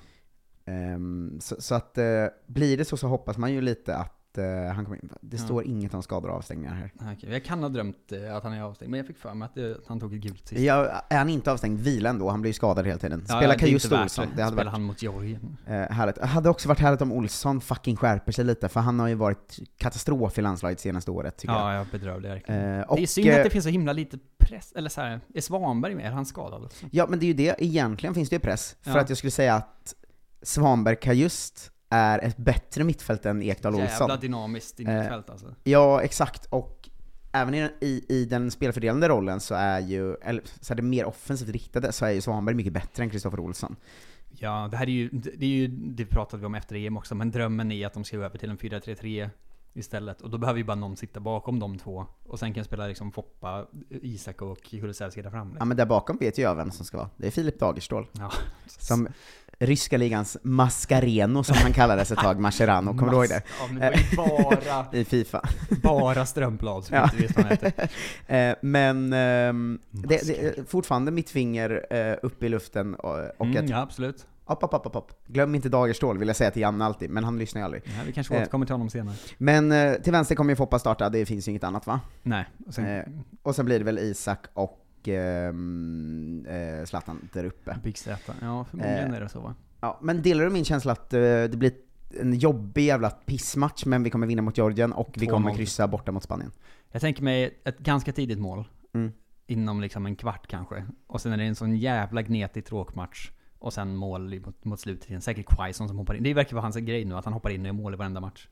Ehm, så, så att eh, blir det så så hoppas man ju lite att eh, han kommer in. Det Ja. står inget om skador och avstängningar här. Okej, Jag kan ha drömt eh, att han är avstängd, men jag fick för mig att, det, att han tog ett gult sist. Ja, är han inte avstängd, vila ändå. Han blir ju skadad hela tiden. Ja, Spela det inte Kajust Olsson. det. Det hade Spelar varit han mot Georgien. eh, härligt. Det hade också varit härligt om Olsson fucking skärper sig lite, för han har ju varit katastrof i landslaget senaste året tycker jag. Ja, jag bedrövlig verkligen. Eh, det och, är synd eh, att det finns så himla lite press, eller så här, är Svanberg med? Är han skadad också? Ja, men det är ju det. Egentligen finns det ju press. För Ja. att jag skulle säga att Svanberg Kajust är ett bättre mittfält än Ekdal Olsson. Jävla dynamiskt Eh, innerfält alltså. Ja, exakt. Och även i, den- i, i den spelfördelande rollen så är ju, eller så är det mer offensivt riktade, så är ju Svanberg mycket bättre än Kristoffer Olsson. Ja, det här är ju, det är ju, det pratade vi om efter EM också, men drömmen är att de ska gå över till en 4-3-3 istället. Och då behöver ju bara någon sitta bakom de två. Och sen kan jag spela liksom Foppa, Isak och Kulusevski där framme. Ja men där bakom vet ju jag vem som ska vara. Det är Filip Dagerstål. Ja. Som ryska ligans Mascareno som han kallades ett tag, Mascherano, kommer du ihåg det? Ja, men det var ju bara- [LAUGHS] I Fifa. Bara Strömblad som inte vet vad han heter. [LAUGHS] Eh, Men ehm, det, det fortfarande mitt finger eh, upp i luften och, Mm, ett ja, absolut. Upp, upp, upp, upp. Glöm inte Dagerstål vill jag säga till Janne alltid, men han lyssnar ju aldrig. Ja, vi kanske Eh, återkommer till honom senare. Men till vänster kommer ju Foppa starta, det finns ju inget annat va? Nej. Och sen, och sen blir det väl Isak och eh, Zlatan där uppe. Big Z. Ja, förmodligen Eh, är det så va? Ja, men delar du min känsla att eh, det blir en jobbig jävla pissmatch, men vi kommer vinna mot Georgien och vi kommer 2-0. kryssa borta mot Spanien? Jag tänker mig ett ganska tidigt mål. Mm. Inom liksom en kvart kanske. Och sen är det en sån jävla gnetig tråkmatch. Och sen mål mot, mot slutet. Säkert Quaison som hoppar in. Det verkar vara hans grej nu, att han hoppar in och gör mål i varenda match.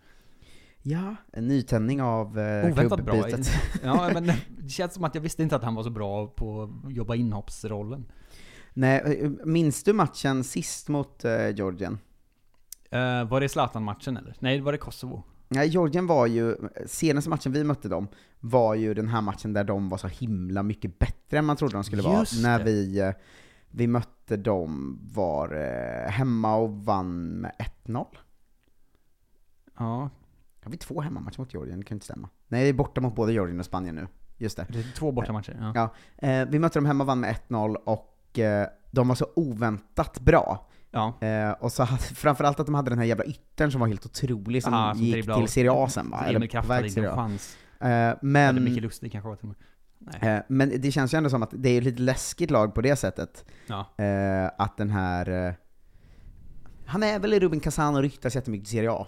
Ja, en nytändning av eh, Oväntat bra. [LAUGHS] Ja, men det känns som att jag visste inte att han var så bra på att jobba inhoppsrollen. Nej, eh, minns du matchen sist mot eh, Georgien? Uh, var det Zlatan-matchen eller? Nej, var det Kosovo? Nej, Georgien var ju, senaste matchen vi mötte dem, var ju den här matchen där de var så himla mycket bättre än man trodde de skulle vara. När vi, eh, vi mötte dem, var eh, hemma och vann med 1-0. Ja. Har vi två hemmamatcher mot Georgien? Det kan inte stämma. Nej, vi är borta mot både Georgien och Spanien nu. Just det. Det är två bortamatcher. Ja. Ja, eh, vi mötte dem hemma och vann med 1-0 och eh, de var så oväntat bra. Ja. Eh, och så hade, [LAUGHS] framförallt att de hade den här jävla yttern som var helt otrolig, som Aha, som gick till Serie A sen va? Emil Kraft hade ingen chans. Eh, men, Eller Micke Lustig kanske var till och med. Nej. eh, men det känns ju ändå som att det är ett lite läskigt lag på det sättet. Ja. Eh, att den här... Eh, han är väl i Rubin Kazan och ryktas jättemycket till Serie A?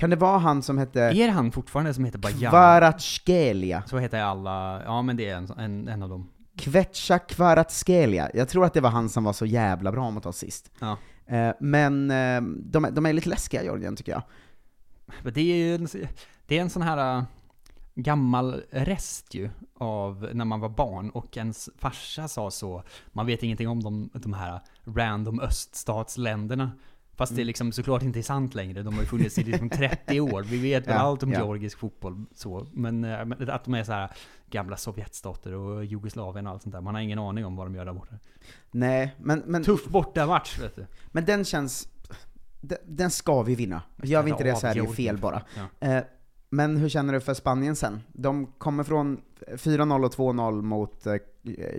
Kan det vara han som hette... Är det han fortfarande som heter Bajan? Kvaratskhelia. Så heter alla, ja men det är en, en, en av dem. Kvetcha Kvaratskhelia. Jag tror att det var han som var så jävla bra mot oss sist. Ja. Eh, men eh, de, är- de är lite läskiga, Georgien, tycker jag. Men det är ju en, det är en sån här äh, gammal rest ju av när man var barn och ens farsa sa så. Man vet ingenting om de, de här random öststatsländerna. Fast det Mm. liksom såklart inte är sant längre. De har ju funnits i liksom 30 [LAUGHS] år. Vi vet väl Ja, allt om ja. georgisk fotboll så. Men, äh, men att de är så här gamla Sovjetstater och Jugoslavien och allt sånt där. Man har ingen aning om vad de gör där borta. Nej, men... men Tuff bortamatch vet du. Men den känns... Den, den ska vi vinna. Gör vi inte det så är det fel bara. Ja. Men hur känner du för Spanien sen? De kommer från 4-0 och 2-0 mot eh,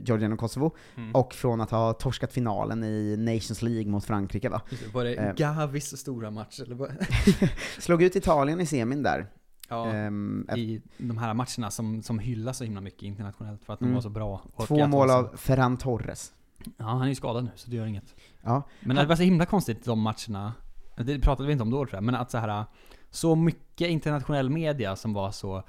Georgien och Kosovo, Mm. och från att ha torskat finalen i Nations League mot Frankrike va? Var det Eh, Gavis stora match eller vad? [LAUGHS] Slog ut Italien i semin där. Ja, Ehm, i de här matcherna som, som hyllas så himla mycket internationellt för att de Mm. var så bra. Två mål de av Ferran Torres. Ja, han är ju skadad nu så det gör inget. Ja. Men det var så himla konstigt de matcherna, det pratade vi inte om då tror jag, men att så här så mycket internationell media som var så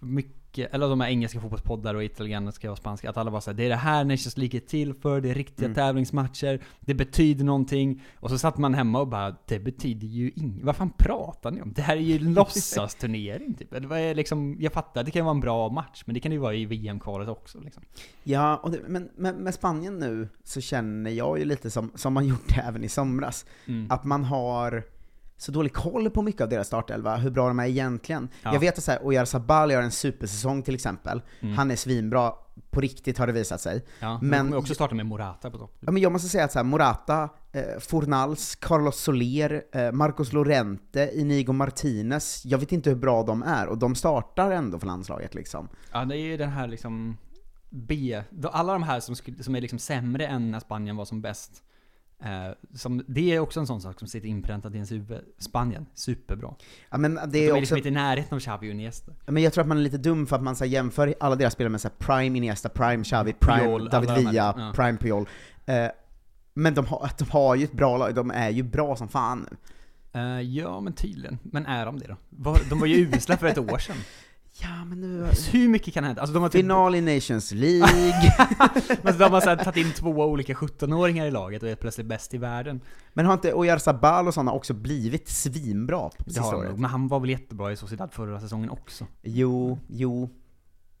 mycket, eller de här engelska fotbollspoddar och italienska och spanska, att alla var såhär det är det här Nations League är till för, det är riktiga Mm. tävlingsmatcher, det betyder någonting. Och så satt man hemma och bara, det betyder ju inget. Vad fan pratar ni om? Det här är ju en [LAUGHS] låtsasturnering typ. Vad är liksom, jag fattar, det kan vara en bra match, men det kan det ju vara i VM-kvalet också liksom. Ja, och det, men men med Spanien nu så känner jag ju lite som, som man [LAUGHS] gjorde även i somras, Mm. att man har så dålig koll på mycket av deras startelva, hur bra de är egentligen. Ja. Jag vet att så här, Oyarzabal gör en supersäsong till exempel, Mm. han är svinbra, på riktigt har det visat sig. Ja, men men, också starta med Morata på topp. ja, men jag måste säga att så här, Morata, eh, Fornals, Carlos Soler, eh, Marcos Lorente, Inigo Martinez, jag vet inte hur bra de är, och de startar ändå för landslaget liksom. Ja, det är ju den här liksom B, alla de här som, som är liksom sämre än när Spanien var som bäst. Eh, som, det är också en sån sak som sitter inpräntat i ens huvud. Spanien, superbra. Ja, men det de är är också... liksom inte i närheten av Xavi och Iniesta. Ja, Men jag tror att man är lite dum för att man så här, jämför alla deras spelare med så här, Prime Iniesta, Prime Xavi, Prime Puyol, David Villa, ja. Prime Puyol. Eh, men de har, de har ju ett bra lag, de är ju bra som fan nu. Eh, ja, men tydligen. Men är de det då? Var- De var ju usla för ett år sedan. [LAUGHS] Ja, men nu... Hur mycket kan hända? Alltså de har typ, Final i Nations League. [LAUGHS] men de har så här, tagit in två olika 17-åringar i laget och är plötsligt bäst i världen. men har inte Oyarzabal och sådana också blivit svinbra på Det har de året? nog. Men han var väl jättebra i Sociedad förra säsongen också? Jo, jo,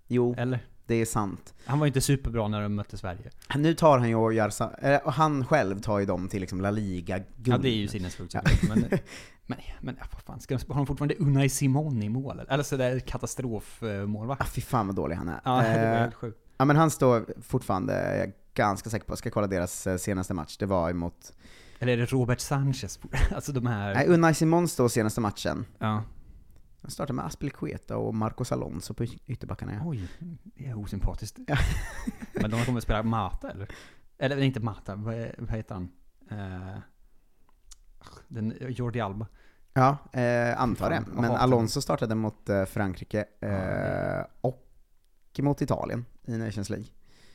jo, Eller? det är sant. Han var ju inte superbra när de mötte Sverige. Nu tar han ju Oyarzabal, och han själv tar ju dem till liksom La Liga-guld. Ja, det är ju sinnessjukt Ja. Men, [LAUGHS] men, men ja, vad fan, ska de, har de fortfarande Unai Simon i mål? Eller sådär katastrofmålvakt? Ah, fy fan vad dålig han är. Ja, det var Eh, helt sjukt. Ja men han står fortfarande, jag är ganska säker på, jag ska kolla deras eh, senaste match, det var emot... Eller är det Robert Sanchez? [LAUGHS] Alltså de här... Nej, Unai Simon står senaste matchen. Ja. Han startar med Aspilicueta och Marcos Alonso på ytterbackarna. Ja. Oj, det är osympatiskt. Ja. [LAUGHS] Men de kommer att spela Mata eller? Eller inte Mata, vad, är, vad heter han? Eh, den, Jordi Alba. Ja, eh, antar det. Men Alonso startade mot eh, Frankrike eh, det- och mot Italien i Nations League.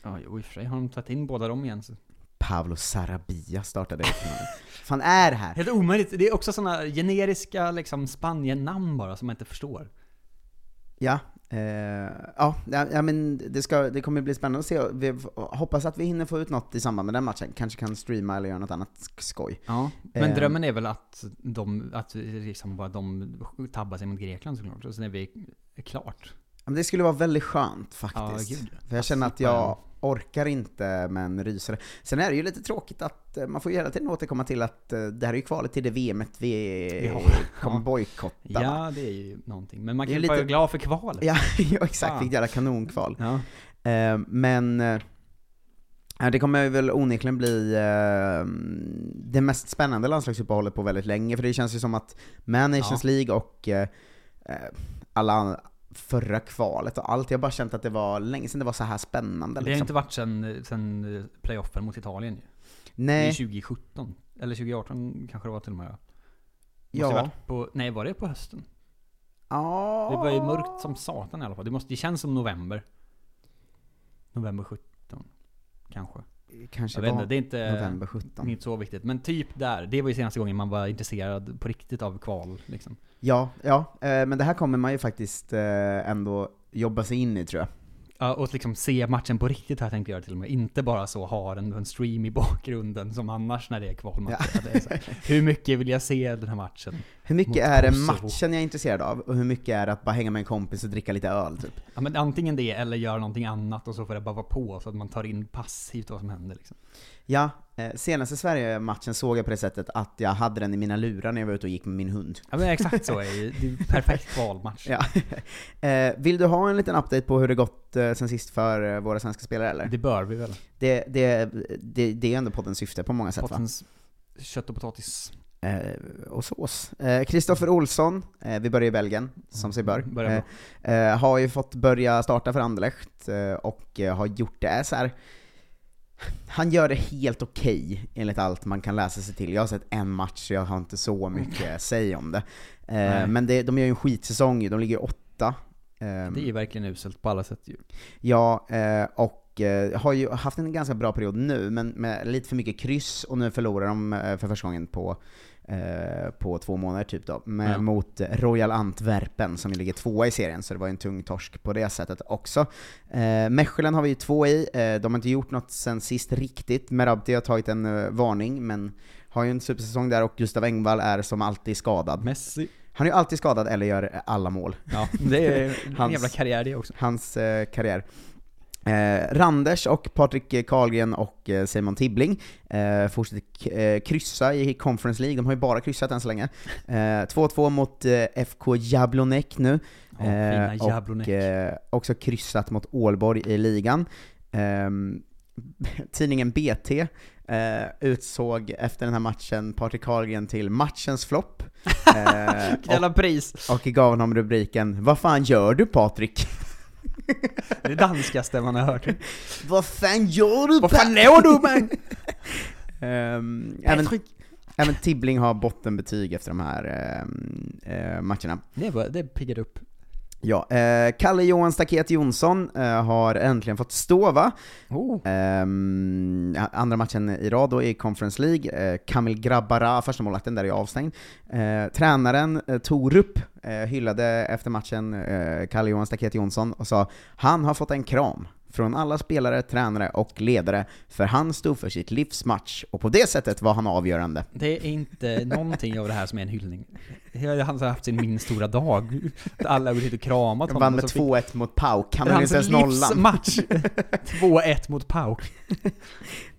Ja, jo, i och för sig har de tagit in båda dem igen. Så. Pablo Sarabia startade i finalen. [LAUGHS] fan är det här? Helt omöjligt. Det är också sådana generiska liksom Spanien-namn bara som man inte förstår. Ja, eh, ja, ja, men det, ska, det kommer bli spännande att se. Vi hoppas att vi hinner få ut något i samband med den matchen. Kanske kan streama eller göra något annat sk- skoj. Ja, men Eh, drömmen är väl att de, att liksom bara de tabbar sig mot Grekland såklart, och sen är vi klart. Men det skulle vara väldigt skönt faktiskt. Ja. För jag känner att jag orkar inte med en rysare. Sen är det ju lite tråkigt att eh, man får ju hela tiden återkomma till att eh, det här är ju kvalet till det VMet vi Ja. kommer bojkotta. Ja, det är ju någonting. Men man kan ju lite- vara glad för kvalet. Ja, [LAUGHS] ja exakt, vilket jävla kanonkval. Ja. Eh, men det kommer väl onekligen bli det mest spännande landslagsuppehållet på väldigt länge, för det känns ju som att med Nations Ja. League och alla förra kvalet och allt, jag har bara känt att det var länge sedan det var så här spännande. Det har Liksom. inte varit sen, sen eh, playoffen mot Italien ju. Nej. Det är 2017. Eller 2018 kanske det var till och med. Måste Ja. på, nej, var det på hösten? Ja. Det var ju mörkt som satan i alla fall. Det, måste, det känns som november. November 17. Kanske. Kanske jag var inte, det är inte, november 17. inte så viktigt. Men typ där. Det var ju senaste gången man var intresserad på riktigt av kval. Liksom. Ja, ja, eh, men det här kommer man ju faktiskt eh, ändå jobba sig in i tror jag. Ja, och liksom se matchen på riktigt har jag tänkt göra till och med. Inte bara så ha en, en stream i bakgrunden som annars när det är kvalmatcher. Ja. [LAUGHS] Hur mycket vill jag se den här matchen? Hur mycket mot är det matchen jag är intresserad av, och hur mycket är det att bara hänga med en kompis och dricka lite öl typ? Ja men antingen det eller göra någonting annat och så får det bara vara på så att man tar in passivt vad som händer liksom. Ja, eh, senaste Sverige-matchen såg jag på det sättet att jag hade den i mina lurar när jag var ute och gick med min hund. Ja men exakt så är det ju. Det är en perfekt kvalmatch. Ja. [LAUGHS] Eh, Vill du ha en liten update på hur det gått eh, sen sist för eh, våra svenska spelare eller? Det bör vi väl? Det, det, det, det är ändå poddens syfte på många sätt va? Pottens kött och potatis. Eh, och sås. Eh, Kristoffer Olsson, eh, vi börjar i Belgien, som sig bör, har ju fått börja starta för Anderlecht och har gjort det så här. Han gör det helt okej, enligt allt man kan läsa sig till. Jag har sett en match, så jag har inte så mycket att säga om det. Nej. men det, de gör ju en skitsäsong de ligger åtta. Det är ju verkligen uselt på alla sätt ju. Ja, och har ju haft en ganska bra period nu, men med lite för mycket kryss, och nu förlorar de för första gången på, eh, på två månader typ då, med, Ja. mot Royal Antwerpen som ju ligger tvåa i serien, så det var en tung torsk på det sättet också. Eh, Mechelen har vi ju två i, eh, de har inte gjort något sen sist riktigt, Merabti har tagit en eh, varning, men har ju en supersäsong där, och Gustav Engvall är som alltid skadad. Messi. Han är ju alltid skadad eller gör alla mål. Ja, det är en [LAUGHS] jävla karriär det också. Hans eh, karriär. Eh, Randers och Patrik Karlgren och eh, Simon Tibbling eh, fortsätter eh, kryssa i Conference League, de har ju bara kryssat än så länge. Eh, 2-2 mot eh, FK Jablonek nu. Fina och Jablonek. eh, också kryssat mot Ålborg i ligan. Ehm, [LAUGHS] tidningen BT eh, utsåg efter den här matchen Patrik Karlgren till matchens flopp. [LAUGHS] Eh, pris! och gav honom rubriken 'Vad fan gör du Patrik?' [LAUGHS] Det danskaste man har hört. Vad fan gör du Vad fan gör du man? [LAUGHS] Ehm, även, även Tibbling har bottenbetyg efter de här ehm, eh, matcherna. Det, var, det piggar upp. Ja, eh, Kalle Johan Staket Jonsson eh, har äntligen fått stå va? Oh. Ja, andra matchen i rad då i Conference League. Eh, Kamil Grabbara, första målvakten där är avstängd. Eh, tränaren eh, Torup eh, hyllade efter matchen eh, Kalle Johan Staket Jonsson och sa han har fått en kram från alla spelare, tränare och ledare, för han stod för sitt livsmatch, och på det sättet var han avgörande. Det är inte någonting av det här som är en hyllning. Han har haft sin min stora dag. Alla har gått och kramat honom. Vann med och så fick- 2-1 mot Pauk, han höll inte ens nollan. livsmatch! 2-1 [LAUGHS] mot Pauk.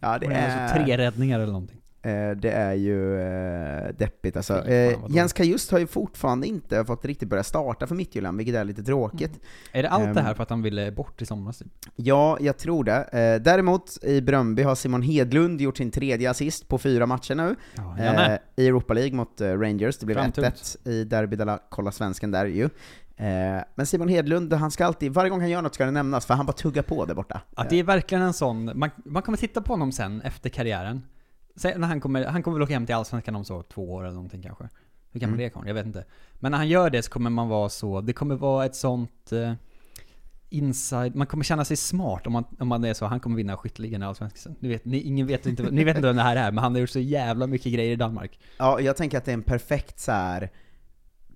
Ja, det Och är... alltså tre räddningar eller någonting. Eh, Det är ju eh, deppigt alltså. Eh. Jens Kajust har ju fortfarande inte fått riktigt börja starta för Midtjylland, vilket är lite tråkigt. Är det allt det Ehm, här för att han ville bort i somras? typ? Ja, jag tror det. Eh, däremot, i Bröndby har Simon Hedlund gjort sin tredje assist på fyra matcher nu. Ja, eh. I Europa League mot Rangers, det blev Framtungt. 1-1 i Derby de la Kolla Svensken där ju. Men Simon Hedlund, han ska alltid, varje gång han gör något ska det nämnas, för han bara tuggar på där borta. Att det är verkligen en sån, man, man kommer titta på honom sen efter karriären. När han kommer, han kommer väl åka hem till Allsvenskan om så två år eller någonting kanske. Hur gammal Mm. är karln? Jag vet inte. Men när han gör det så kommer man vara så, det kommer vara ett sånt eh, inside, man kommer känna sig smart om man, om man är så, han kommer vinna skytteligan i Allsvenskan. Ni vet, ni, ingen vet inte, ni vet inte vem det här är, men han har gjort så jävla mycket grejer i Danmark. Ja, jag tänker att det är en perfekt så här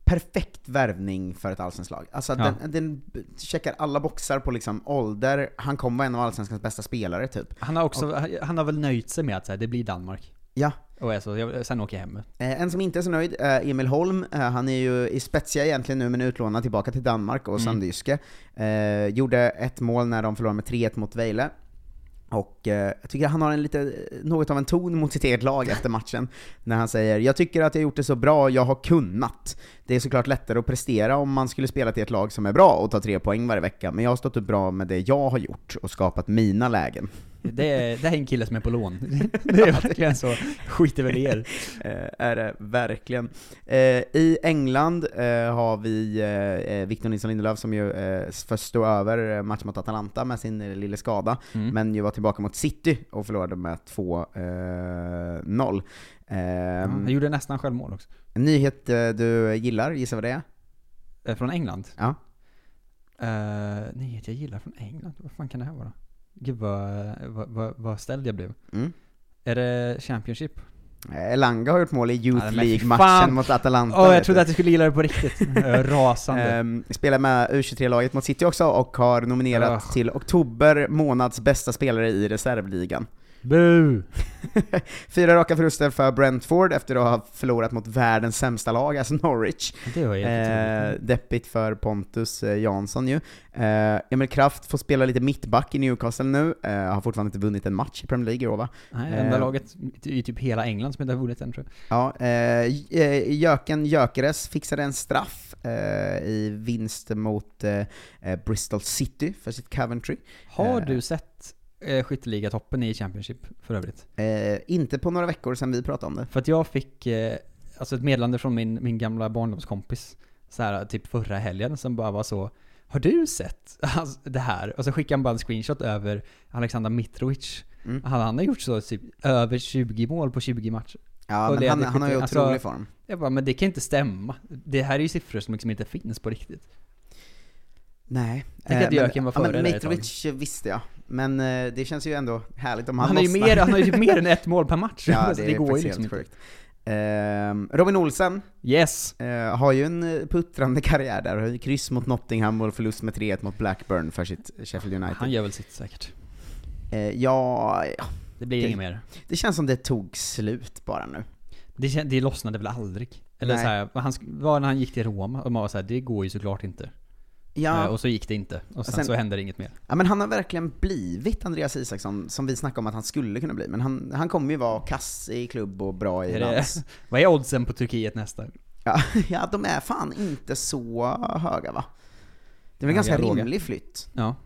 perfekt värvning för ett allsvenskt lag. Alltså Ja. den, den checkar alla boxar på liksom ålder, han kommer vara en av allsvenskans bästa spelare typ. Han har också, han har väl nöjt sig med att säga det blir Danmark. Ja. Och är så, sen åker jag hem. Eh, En som inte är så nöjd är Emil Holm. Eh, Han är ju i Spezia egentligen nu, men utlånad tillbaka till Danmark och Mm. Sandjyske. Eh, gjorde ett mål när de förlorade med 3-1 mot Vejle. Och eh, jag tycker han har en lite, något av en ton mot sitt eget lag efter matchen, när han säger ”Jag tycker att jag gjort det så bra jag har kunnat”. Det är såklart lättare att prestera om man skulle spela till ett lag som är bra och ta tre poäng varje vecka, men jag har stått upp bra med det jag har gjort och skapat mina lägen. Det är, det är en kille som är på lån. [LAUGHS] Det är verkligen så, skiter väl i er. [LAUGHS] Eh, är det verkligen. Eh, I England eh, har vi Victor Nilsson Lindelöf som ju får stå över eh, match mot Atalanta med sin lilla skada, Mm. men ju var tillbaka mot City och förlorade med 2-0. Ja, Ehm, han gjorde nästan självmål också. En nyhet du gillar, gissa vad det är? Från England? Ja. Uh, nyhet jag gillar från England? Vad fan kan det här vara? Gud vad, vad, vad, vad ställd jag blev. Mm. Är det Championship? Elanga har gjort mål i Youth Ja, League-matchen mot Atalanta. Åh, jag vet trodde du. att du skulle gilla det på riktigt. [LAUGHS] Jag Rasande. Ehm, spelar med U23-laget mot City också och har nominerat Ugh. till oktober månads bästa spelare i reservligan. Bu! [LAUGHS] Fyra raka förluster för Brentford efter att ha förlorat mot världens sämsta lag, alltså Norwich. Det var Eh, deppigt för Pontus eh, Jansson ju. Eh, Emil Kraft får spela lite mittback i Newcastle nu, eh, har fortfarande inte vunnit en match i Premier League i år va? Nej, enda Eh, laget i typ hela England som inte har vunnit än tror jag. Ja, eh, J- eh, Jöken Jökeres fixade en straff eh, i vinst mot Bristol City för sitt Coventry. Har du sett eh, skytteligatoppen i Championship för övrigt? Eh, inte på några veckor sedan vi pratade om det. För att jag fick eh, alltså ett meddelande från min, min gamla barndomskompis så här typ förra helgen som bara var så Har du sett alltså, det här? Och så skickade han bara en screenshot över Alexander Mitrovic. Mm. Han, han har gjort så typ över 20 mål på 20 matcher. Ja, men han, hade han har ju skickat- alltså, otrolig form. Jag bara, men det kan inte stämma. Det här är ju siffror som liksom inte finns på riktigt. Nej. Tänk att men- Jöken var ja, före men ett tag. Mitrovic visste jag. Men eh, det känns ju ändå härligt om han Han, har ju lossnar. mer, han har ju mer än ett [LAUGHS] mål per match. Ja, Alltså, det, går ju liksom sjukt. Ehm, Robin Olsen Yes! eh, har ju en eh, puttrande karriär där, har ju kryss mot Nottingham och förlust med 3-1 mot Blackburn för sitt Sheffield United. Han gör väl sitt säkert. Ja, ja, Det blir Det- inget mer. det känns som det tog slut bara nu. Det, det lossnade väl aldrig? Eller Nej. så här, han var när han gick till Roma och man var såhär, det går ju såklart inte. Ja. Eh, och så gick det inte. Och sen, sen- så hände det inget mer. Ja men han har verkligen blivit Andreas Isaksson, som vi snackade om att han skulle kunna bli, men han, han kommer ju vara kass i klubb och bra i lands. [LAUGHS] vad är oddsen på Turkiet nästa? Ja, [LAUGHS] ja, de är fan inte så höga va? Det är väl Höga, ganska rimlig flytt. Ja.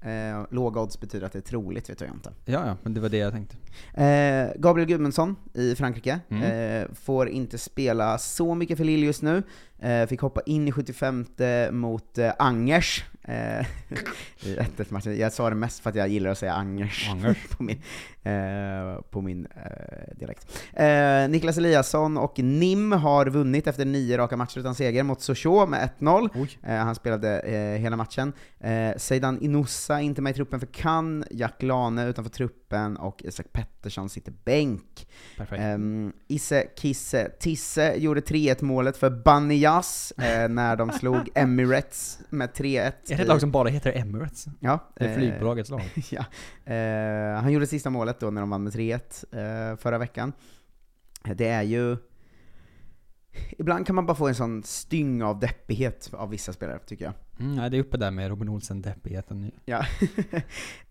Eh, låga odds betyder att det är troligt, vet jag inte. Ja, ja, men det var det jag tänkte. Eh, Gabriel Gudmundsson i Frankrike Mm. eh, får inte spela så mycket för Lille just nu. Eh, fick hoppa in i 75 mot eh, Angers. Eh, [LAUGHS] I 1 matchen. Jag sa det mest för att jag gillar att säga Angers, Angers. [LAUGHS] på min, eh, på min eh, dialekt. Eh, Niklas Eliasson och Nim har vunnit efter nio raka matcher utan seger mot Sochaux med 1-0. Eh, han spelade hela matchen. Eh, Zeidan Inoussa inte med i truppen för Cannes, Jack Lane utanför truppen och Isak Pettersson sitter bänk. Um, Isse Kisse Tisse gjorde 3-1 målet för Banias eh, [LAUGHS] när de slog Emirates med 3-1. Är det ett lag som bara heter Emirates? Ja. Det är eh, flygbolagets lag. [LAUGHS] ja. Eh, han gjorde sista målet då när de vann med 3-1 eh, förra veckan. Det är ju... Ibland kan man bara få en sån styng av deppighet av vissa spelare, tycker jag. Mm, nej, det är uppe där med Robin Olsen-deppigheten nu. Ja.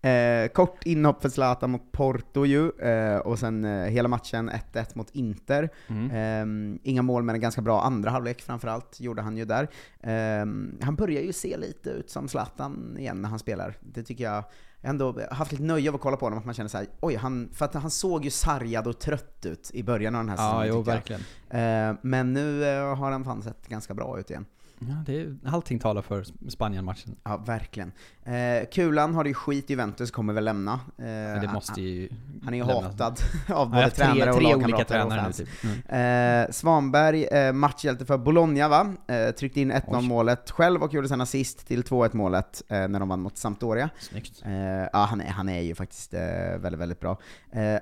[LAUGHS] eh, kort inhopp för Zlatan mot Porto ju, eh, och sen eh, hela matchen 1-1 mot Inter. Mm. Eh, inga mål men en ganska bra andra halvlek framförallt, gjorde han ju där. Eh, han börjar ju se lite ut som Zlatan igen när han spelar. Det tycker jag, ändå haft lite nöje av att kolla på honom, att man känner såhär, oj, han, för att han såg ju sargad och trött ut i början av den här Ja, säsongen jo, tycker jag. verkligen. Eh, men nu eh, har han fan sett ganska bra ut igen. Ja, det är, allting talar för Spanien-matchen. Ja, verkligen. Eh, Kulan har det ju skit i Juventus, kommer väl lämna. Eh, det måste ju Han är ju hatad [LAUGHS] av både tre- tränare och tre lagkamrater olika och tränare nu, fans. typ. Mm. Eh, Svanberg, eh, matchhjälte för Bologna va? Eh, tryckte in 1-0 Oj. målet själv och gjorde sen assist till 2-1 målet eh, när de vann mot Sampdoria. Snyggt. Eh, ja, han är, han är ju faktiskt väldigt, väldigt bra.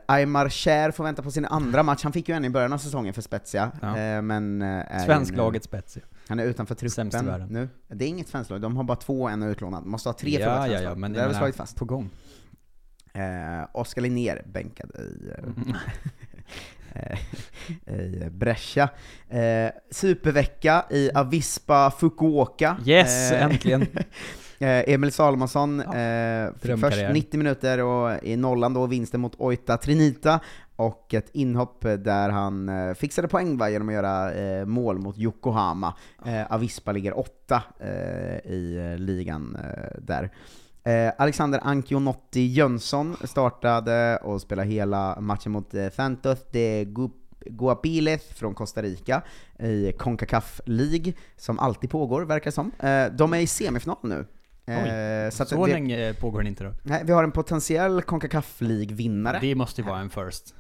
Aymar Cher får vänta på sin andra match. Han fick ju en i början av säsongen för Spezia, Ja. men... Svensklaget nu- Spezia. Han är utanför truppen nu. Det är inget svenskt lag, de har bara två, en är utlånad. Måste ha tre för att Ja, vara ja, ja, men det har vi slagit fast. på gång. Eh, Oskar Linnér bänkad i, eh, [LAUGHS] i Brescia. Eh, supervecka i Avispa Fukuoka. Yes, Eh, äntligen. [LAUGHS] eh, Emil Salomonsson eh, fick först drömkarriär. 90 minuter och i nollan då vinsten mot Oita Trinita och ett inhopp där han eh, fixade poäng va, genom att göra eh, mål mot Yokohama. Eh, Avispa ligger åtta eh, i eh, ligan eh, där. Eh, Alexander Ancionotti Jönsson startade och spelade hela matchen mot eh, Santos de Gu- Guapiles från Costa Rica i Concacaf League, som alltid pågår verkar det som. De är i semifinal nu. Eh, så så vi, länge pågår den inte då? Nej, vi har en potentiell Concacaf League-vinnare. Det måste ju vara en first.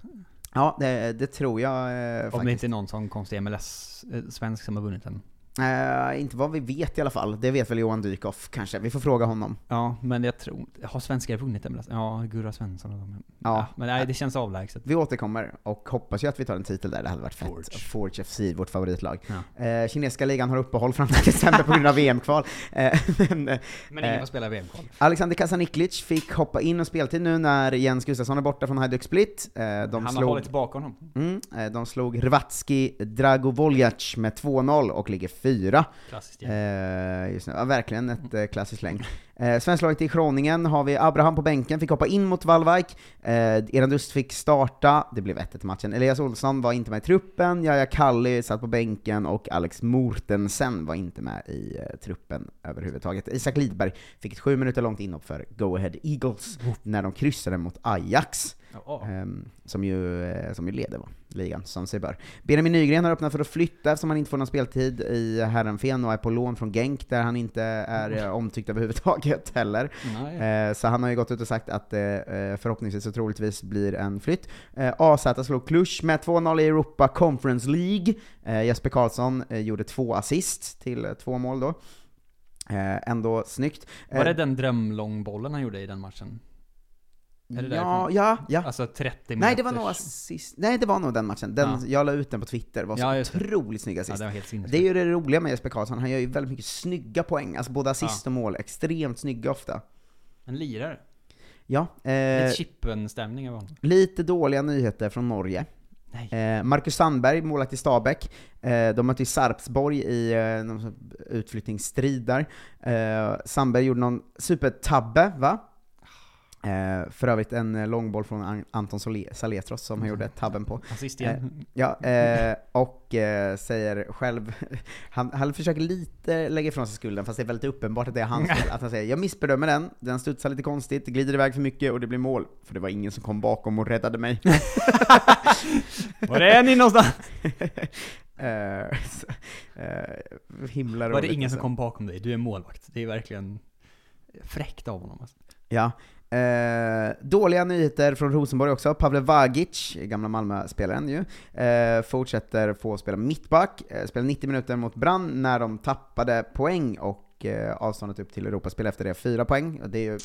Ja, det, det tror jag eh, Om det faktiskt. inte är någon sån konstig MLS-svensk som har vunnit den. Eh, inte vad vi vet i alla fall, det vet väl Johan Dykhoff kanske, vi får fråga honom. Ja, men jag tror Har svenskar vunnit den? Ja, Gurra Svensson och de. Ja. Men nej, det känns avlägset. Vi återkommer och hoppas ju att vi tar en titel där, det hade varit fett. Forge, FC, vårt favoritlag. Eh, kinesiska ligan har uppehåll fram till december på grund av [LAUGHS] VM-kval. Eh, men Men ingen får spela VM-kval. Alexander Kasaniklic fick hoppa in och speltid nu när Jens Gustafsson är borta från Hajduk Split. De Han har slog, hållit tillbaka honom. Mm, de slog Hrvatski Dragovoljac med 2-0 och ligger fyra. Klassiskt Eh, just nu. Ja, verkligen ett eh, klassiskt längd. Eh, Svensklaget i Groningen har vi Abraham på bänken, fick hoppa in mot Wallwijk. Eh, Eran Dust fick starta, det blev 1 i matchen. Elias Olsson var inte med i truppen, Jaja Kalli satt på bänken och Alex Mortensen var inte med i eh, truppen överhuvudtaget. Isak Lidberg fick ett sju minuter långt inhopp för Go Ahead Eagles när de kryssade mot Ajax. Ehm, som, ju, eh, som ju leder va? ligan, som sig bör. Benjamin Nygren har öppnat för att flytta eftersom han inte får någon speltid i Herrenfen och är på lån från Genk där han inte är eh, omtyckt överhuvudtaget heller. Eh, så han har ju gått ut och sagt att det förhoppningsvis och troligtvis blir en flytt. AZ slog Cluj med 2-0 i Europa Conference League. Jesper Karlsson gjorde två assist till två mål då. Ändå snyggt. Var det den drömlångbollen han gjorde i den matchen? Är det Ja, ja, ja. Alltså 30 Nej, det var nog assist. Nej, det var nog den matchen. Den, Ja. Jag la ut den på Twitter, det var så Ja, otroligt snygg assist. Ja, det det är ju det roliga med Jesper Karlsson, han gör ju väldigt mycket snygga poäng, alltså både assist och mål, extremt snygga ofta. En lirare. Ja, eh, Lite Chippen-stämning över honom. lite dåliga nyheter från Norge. Eh, Marcus Sandberg, målvakt i Stabäck, eh, de mötte ju Sarpsborg i eh, någon utflyttningsstrid där. Eh, Sandberg gjorde någon supertabbe, va? Eh, för övrigt en eh, långboll från An- Anton Saletros som han gjorde tabben på. Assist igen. Eh, ja, eh, och säger själv, [LAUGHS] han, han försöker lite lägga ifrån sig skulden, fast det är väldigt uppenbart att det är hans [LAUGHS] fel. Att han säger jag missbedömer den, den studsar lite konstigt, glider iväg för mycket och det blir mål. För det var ingen som kom bakom och räddade mig. [LAUGHS] Var är ni någonstans? Eh, himla Var det ingen som alltså. kom bakom dig? Du är målvakt. Det är verkligen fräckt av honom alltså. Ja. Eh, dåliga nyheter från Rosenborg också. Pavle Vagic, gamla Malmö-spelaren ju, eh, fortsätter få spela mittback, eh, spelade 90 minuter mot Brann när de tappade poäng och eh, avståndet upp till Europaspel efter det, fyra poäng. Och Det är ju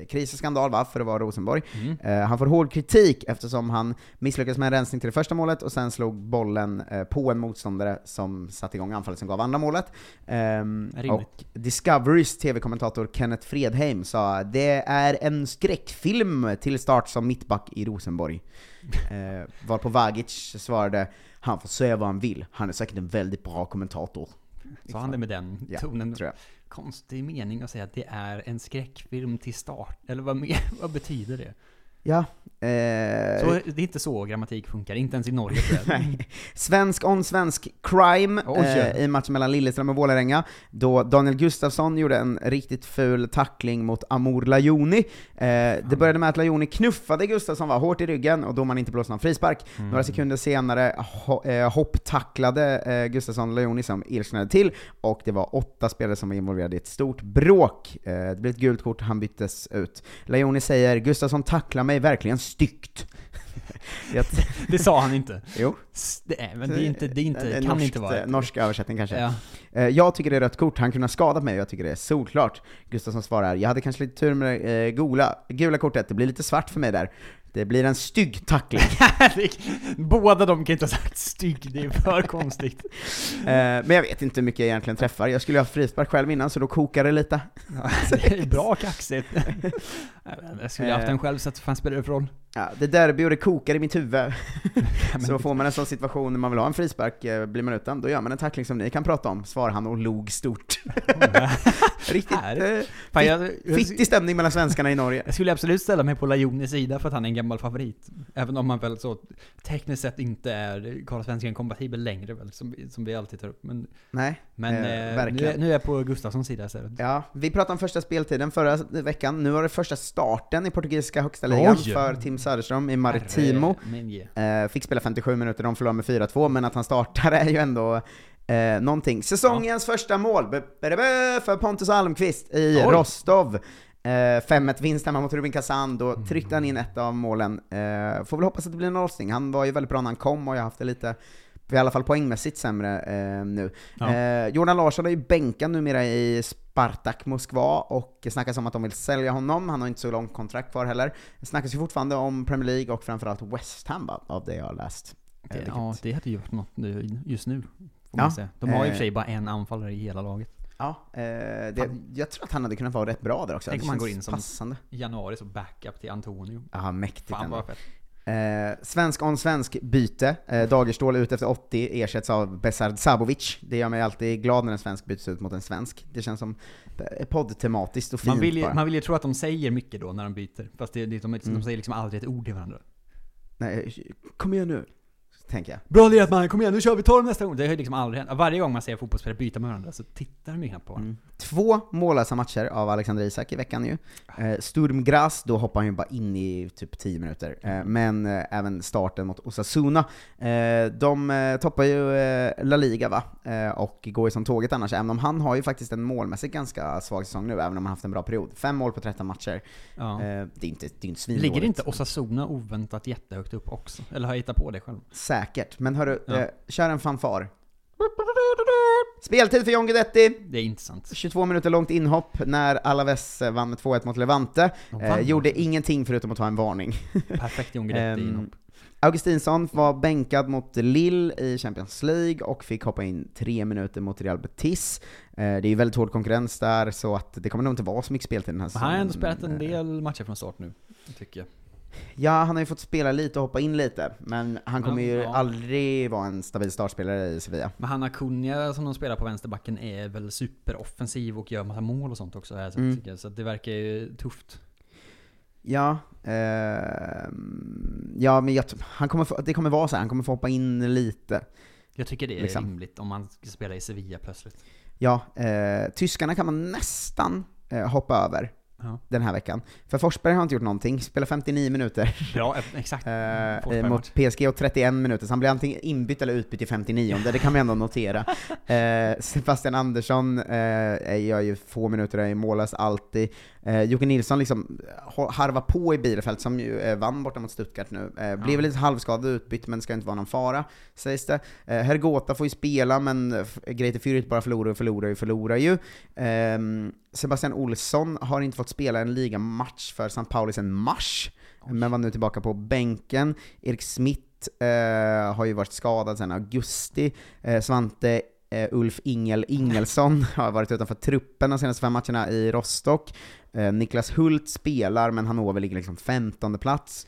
eh, kris och skandal va, för att vara Rosenborg. Mm. Eh, han får hård kritik eftersom han misslyckades med en rensning till det första målet och sen slog bollen på en motståndare som satte igång anfallet som gav andra målet. Ehm, Rimligt. och Discoverys TV-kommentator Kenneth Fredheim sa det är en skräckfilm till start som mittback i Rosenborg. [LAUGHS] eh, varpå Vagic svarade han får säga vad han vill, han är säkert en väldigt bra kommentator. Sa han det med den Ja, tonen? tror jag. Konstig mening att säga att det är en skräckfilm till start. Eller vad, mer, [LAUGHS] vad betyder det? Ja. Eh, Så, det är inte så grammatik funkar, inte ens i Norge. [LAUGHS] Svensk on svensk crime Oj. eh, i matchen mellan Lilleström och Vålerenga, då Daniel Gustafsson gjorde en riktigt ful tackling mot Amor Lajoni. Eh, det började med att Lajoni knuffade Gustafsson va, hårt i ryggen, och domaren inte blåste någon frispark. Mm. Några sekunder senare ho eh, hopptacklade eh, Gustafsson Lajoni som ilsknade till, och det var åtta spelare som var involverade i ett stort bråk. Eh, det blev ett gult kort, han byttes ut. Lajoni säger 'Gustafsson tacklar mig verkligen styggt' [LAUGHS] [LAUGHS] Det sa han inte. Jo. Det är, men det är inte, det är inte, Eh, kan norskt, inte vara. Norsk översättning kanske. Ja. Eh, Jag tycker det är rött kort, han kunde ha skadat mig och jag tycker det är solklart. Gustafsson svarar, jag hade kanske lite tur med det eh, gula, gula kortet, det blir lite svart för mig där. Det blir en stygg tackling. [LAUGHS] Båda de kan inte ha sagt stygg, det är för konstigt. Eh, Men jag vet inte hur mycket jag egentligen träffar. Jag skulle ha frispark själv innan, så då kokar det lite. Ja, det är bra kaxigt. Jag skulle haft en själv, så att fan spelar det för roll? Ja, det derby och det kokar i mitt huvud. [LAUGHS] så får man en sån situation när man vill ha en frispark, eh, blir man utan, då gör man en tackling som ni kan prata om, svarar han och log stort. [LAUGHS] Riktigt eh, jag- fittig stämning mellan svenskarna i Norge. Jag skulle absolut ställa mig på Lajonis sida för att han är en gammal favorit. Även om han väl så tekniskt sett inte är Karlsvenskan kompatibel längre väl, som, som vi alltid tar upp. Men, Nej, men eh, eh, nu, nu är jag på Gustafssons sida istället. Ja, vi pratade om första speltiden förra veckan, nu var det första starten i portugisiska högsta ligan Oj! för Tim Söderström i Maritimo. Eh, fick spela 57 minuter, de förlorade med 4-2, men att han startar är ju ändå eh, någonting. Säsongens första mål för Pontus Almqvist i Oj. Rostov. Eh, 5-1 vinst hemma mot Rubin Kazan, då Mm. tryckte han in ett av målen. Eh, får väl hoppas att det blir en nollstängning. Han var ju väldigt bra när han kom och jag har haft det lite i alla fall poängmässigt sämre eh, nu. Ja. Eh, Jordan Larsson är ju bänkad numera i Spartak Moskva och det snackas om att de vill sälja honom, han har inte så långt kontrakt kvar heller. Det snackas ju fortfarande om Premier League och framförallt West Ham av det jag har läst. Eh, Det, ja, det hade ju varit något just nu. Får Ja. man säga. De har ju i och för sig Eh. bara en anfallare i hela laget. Ja, eh, det, jag tror att han hade kunnat vara rätt bra där också. Tänk om han går in som passande. januari som backup till Antonio. Ja, mäktigt Fan vad fett. Eh, svensk on svensk byte. Eh, Dagerstål ut efter 80 ersätts av Besard Sabovic. Det gör mig alltid glad när en svensk byts ut mot en svensk. Det känns som eh, poddtematiskt och fint Man vill, ju, bara. man vill ju tro att de säger mycket då när de byter. Fast det, det, de, de Mm. säger liksom aldrig ett ord till varandra. Nej, kom igen nu, tänker jag. Bra lirat man, kom igen nu kör vi, ta dem nästa gång. Det har ju liksom aldrig hänt. Varje gång man ser fotbollsspelare byta med varandra så tittar de ju knappt på varandra. Mm. Två mållösa matcher av Alexander Isak i veckan ju. Eh, Sturm Graz, då hoppar han ju bara in i typ 10 minuter. Eh, men eh, även starten mot Osasuna. Eh, de toppar ju La Liga va, och går ju som tåget annars, även om han har ju faktiskt en målmässigt ganska svag säsong nu, även om han haft en bra period. Fem mål på 13 matcher. Ja. Det är inte, det är inte. Ligger inte Osasuna oväntat jättehögt upp också? Eller har jag hittat på det själv? Säkert, men hörru, Ja. eh, kör en fanfar. [LAUGHS] Speltid för John Guidetti. Det är inte sant. 22 minuter långt inhopp när Alaves vann med 2-1 mot Levante. Eh, gjorde ingenting förutom att ta en varning. [LAUGHS] Perfekt John Guidetti Ehm, inhopp. Augustinsson var bänkad mot Lille i Champions League och fick hoppa in tre minuter mot Real Betis. Eh, det är ju väldigt hård konkurrens där, så att det kommer nog inte vara så mycket speltid den här Men han har ändå säsongen. spelat en del matcher från start nu, tycker jag. Ja, han har ju fått spela lite och hoppa in lite, men han kommer ju Ja. aldrig vara en stabil startspelare i Sevilla. Men Hanna Kunja som de spelar på vänsterbacken är väl superoffensiv och gör massa mål och sånt också här, så, Mm. tycker jag. så det verkar ju tufft. Ja, ehm, ja men jag, han kommer få, det kommer vara så här, han kommer få hoppa in lite. Jag tycker det är Liksom. rimligt om man ska spela i Sevilla plötsligt. Ja, eh, tyskarna kan man nästan eh, hoppa över Ja. den här veckan. För Forsberg har inte gjort någonting, spelar 59 minuter. Ja, exakt. Eh, mot PSG och 31 minuter, så han blir antingen inbytt eller utbytt i 59 det kan man ändå notera. [LAUGHS] Eh, Sebastian Andersson eh, gör ju få minuter, är ju mållös alltid. Eh, Jocke Nilsson liksom har- harvar på i Bielefeld, som ju eh, vann borta mot Stuttgart nu. Eh, blev lite halvskadad utbytt, men ska inte vara någon fara, sägs det. Eh, Hergota får ju spela, men eh, Greite Fürth bara förlorar och förlorar och förlorar ju. Ehm, Sebastian Olsson har inte fått spela en ligamatch för St. Pauli sedan mars, men var nu tillbaka på bänken. Erik Smith eh, har ju varit skadad sedan augusti. Eh, Svante eh, Ulf Ingel Ingelsson [LAUGHS] har varit utanför truppen de senaste fem matcherna i Rostock. Eh, Niklas Hult spelar, men Hannover ligger liksom 15 plats.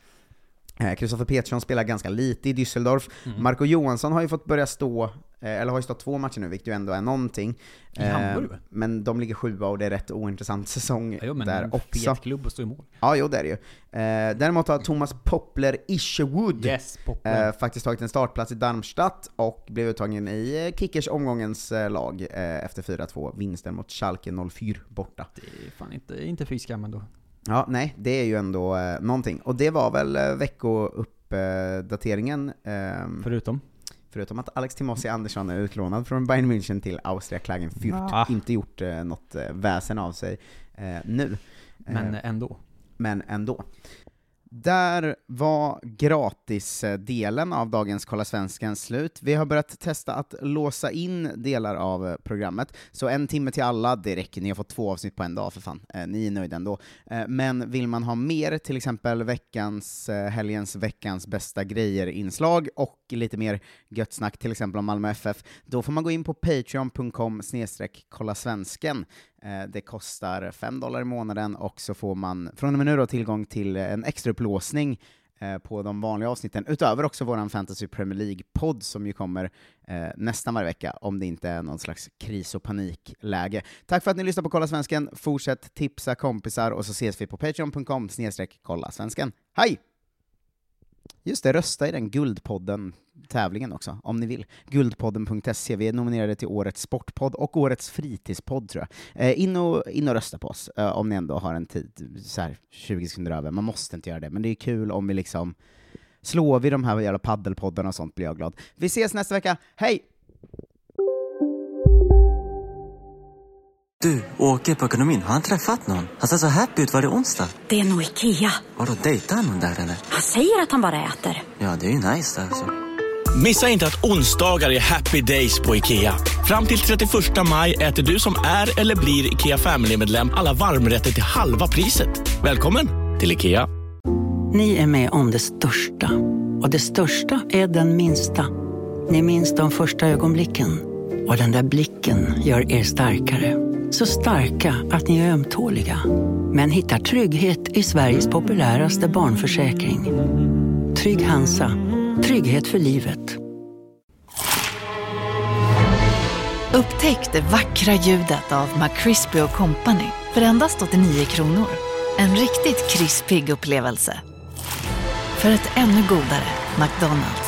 Eh, Kristoffer Petersson spelar ganska lite i Düsseldorf. Mm. Marco Johansson har ju fått börja stå, eller har ju stått två matcher nu, vilket ju ändå är någonting. I Hamburg, va? men de ligger sjua och det är rätt ointressant [LAUGHS] säsong Jo, men där också. fet klubb att stå i mål. Ja, jo det är det ju. Eh, däremot har Thomas Poppler Isherwood Yes, Poppler. eh, faktiskt tagit en startplats i Darmstadt och blev uttagen i eh, Kickers omgångens eh, lag eh, efter 4-2 vinsten mot Schalke 04 borta. Det är fan inte, inte fy skam ändå. Ja, nej, det är ju ändå eh, någonting. Och det var väl eh, veckouppdateringen. Förutom? Förutom att Alex Timossi Andersson är utlånad från Bayern München till Austria Klagenfurt. Ah. Inte gjort eh, något eh, väsen av sig eh, nu. Men Eh, ändå. men ändå. Där var gratisdelen eh, av dagens Kolla Svensken slut. Vi har börjat testa att låsa in delar av eh, programmet, så en timme till alla, det räcker, ni har fått två avsnitt på en dag för fan, eh, ni är nöjda ändå. Men vill man ha mer, till exempel veckans, helgens veckans bästa grejer-inslag och lite mer gött snack, till exempel om Malmö FF, då får man gå in på patreon.com snedstreck kolla svensken. Eh, det kostar 5 dollar i månaden och så får man från och med nu då tillgång till en extra upplåsning eh, på de vanliga avsnitten, utöver också våran Fantasy Premier League-podd som ju kommer eh, nästan varje vecka, om det inte är någon slags kris och panikläge. Tack för att ni lyssnar på Kolla Svensken, fortsätt tipsa kompisar och så ses vi på patreon.com snedstreck kolla svensken. Hej! Just det, rösta i den Guldpodden tävlingen också, om ni vill. Guldpodden.se, vi är nominerade till Årets Sportpodd och Årets Fritidspodd tror jag. Eh, in, och, in och rösta på oss, eh, om ni ändå har en tid, så här 20 sekunder över. Man måste inte göra det, men det är kul om vi liksom slår vi de här jävla paddelpoddarna och sånt blir jag glad. Vi ses nästa vecka, hej! Du, åker på ekonomin. Har han träffat någon? Han ser så happy ut. Var det onsdag? Det är nog Ikea. Har du dejtat någon där eller? Han säger att han bara äter. Ja, det är ju nice där alltså. Missa inte att onsdagar är happy days på IKEA. Fram till 31 maj äter du som är eller blir IKEA Family-medlem alla varmrätter till halva priset. Välkommen till IKEA. Ni är med om det största. Och det största är den minsta. Ni minns de första ögonblicken. Och den där blicken gör er starkare. Så starka att ni är ömtåliga. Men hittar trygghet i Sveriges populäraste barnförsäkring. Trygg Hansa. Trygghet för livet. Upptäck det vackra ljudet av McCrispy Company för endast 89 kronor. En riktigt krispig upplevelse. För ett ännu godare McDonalds.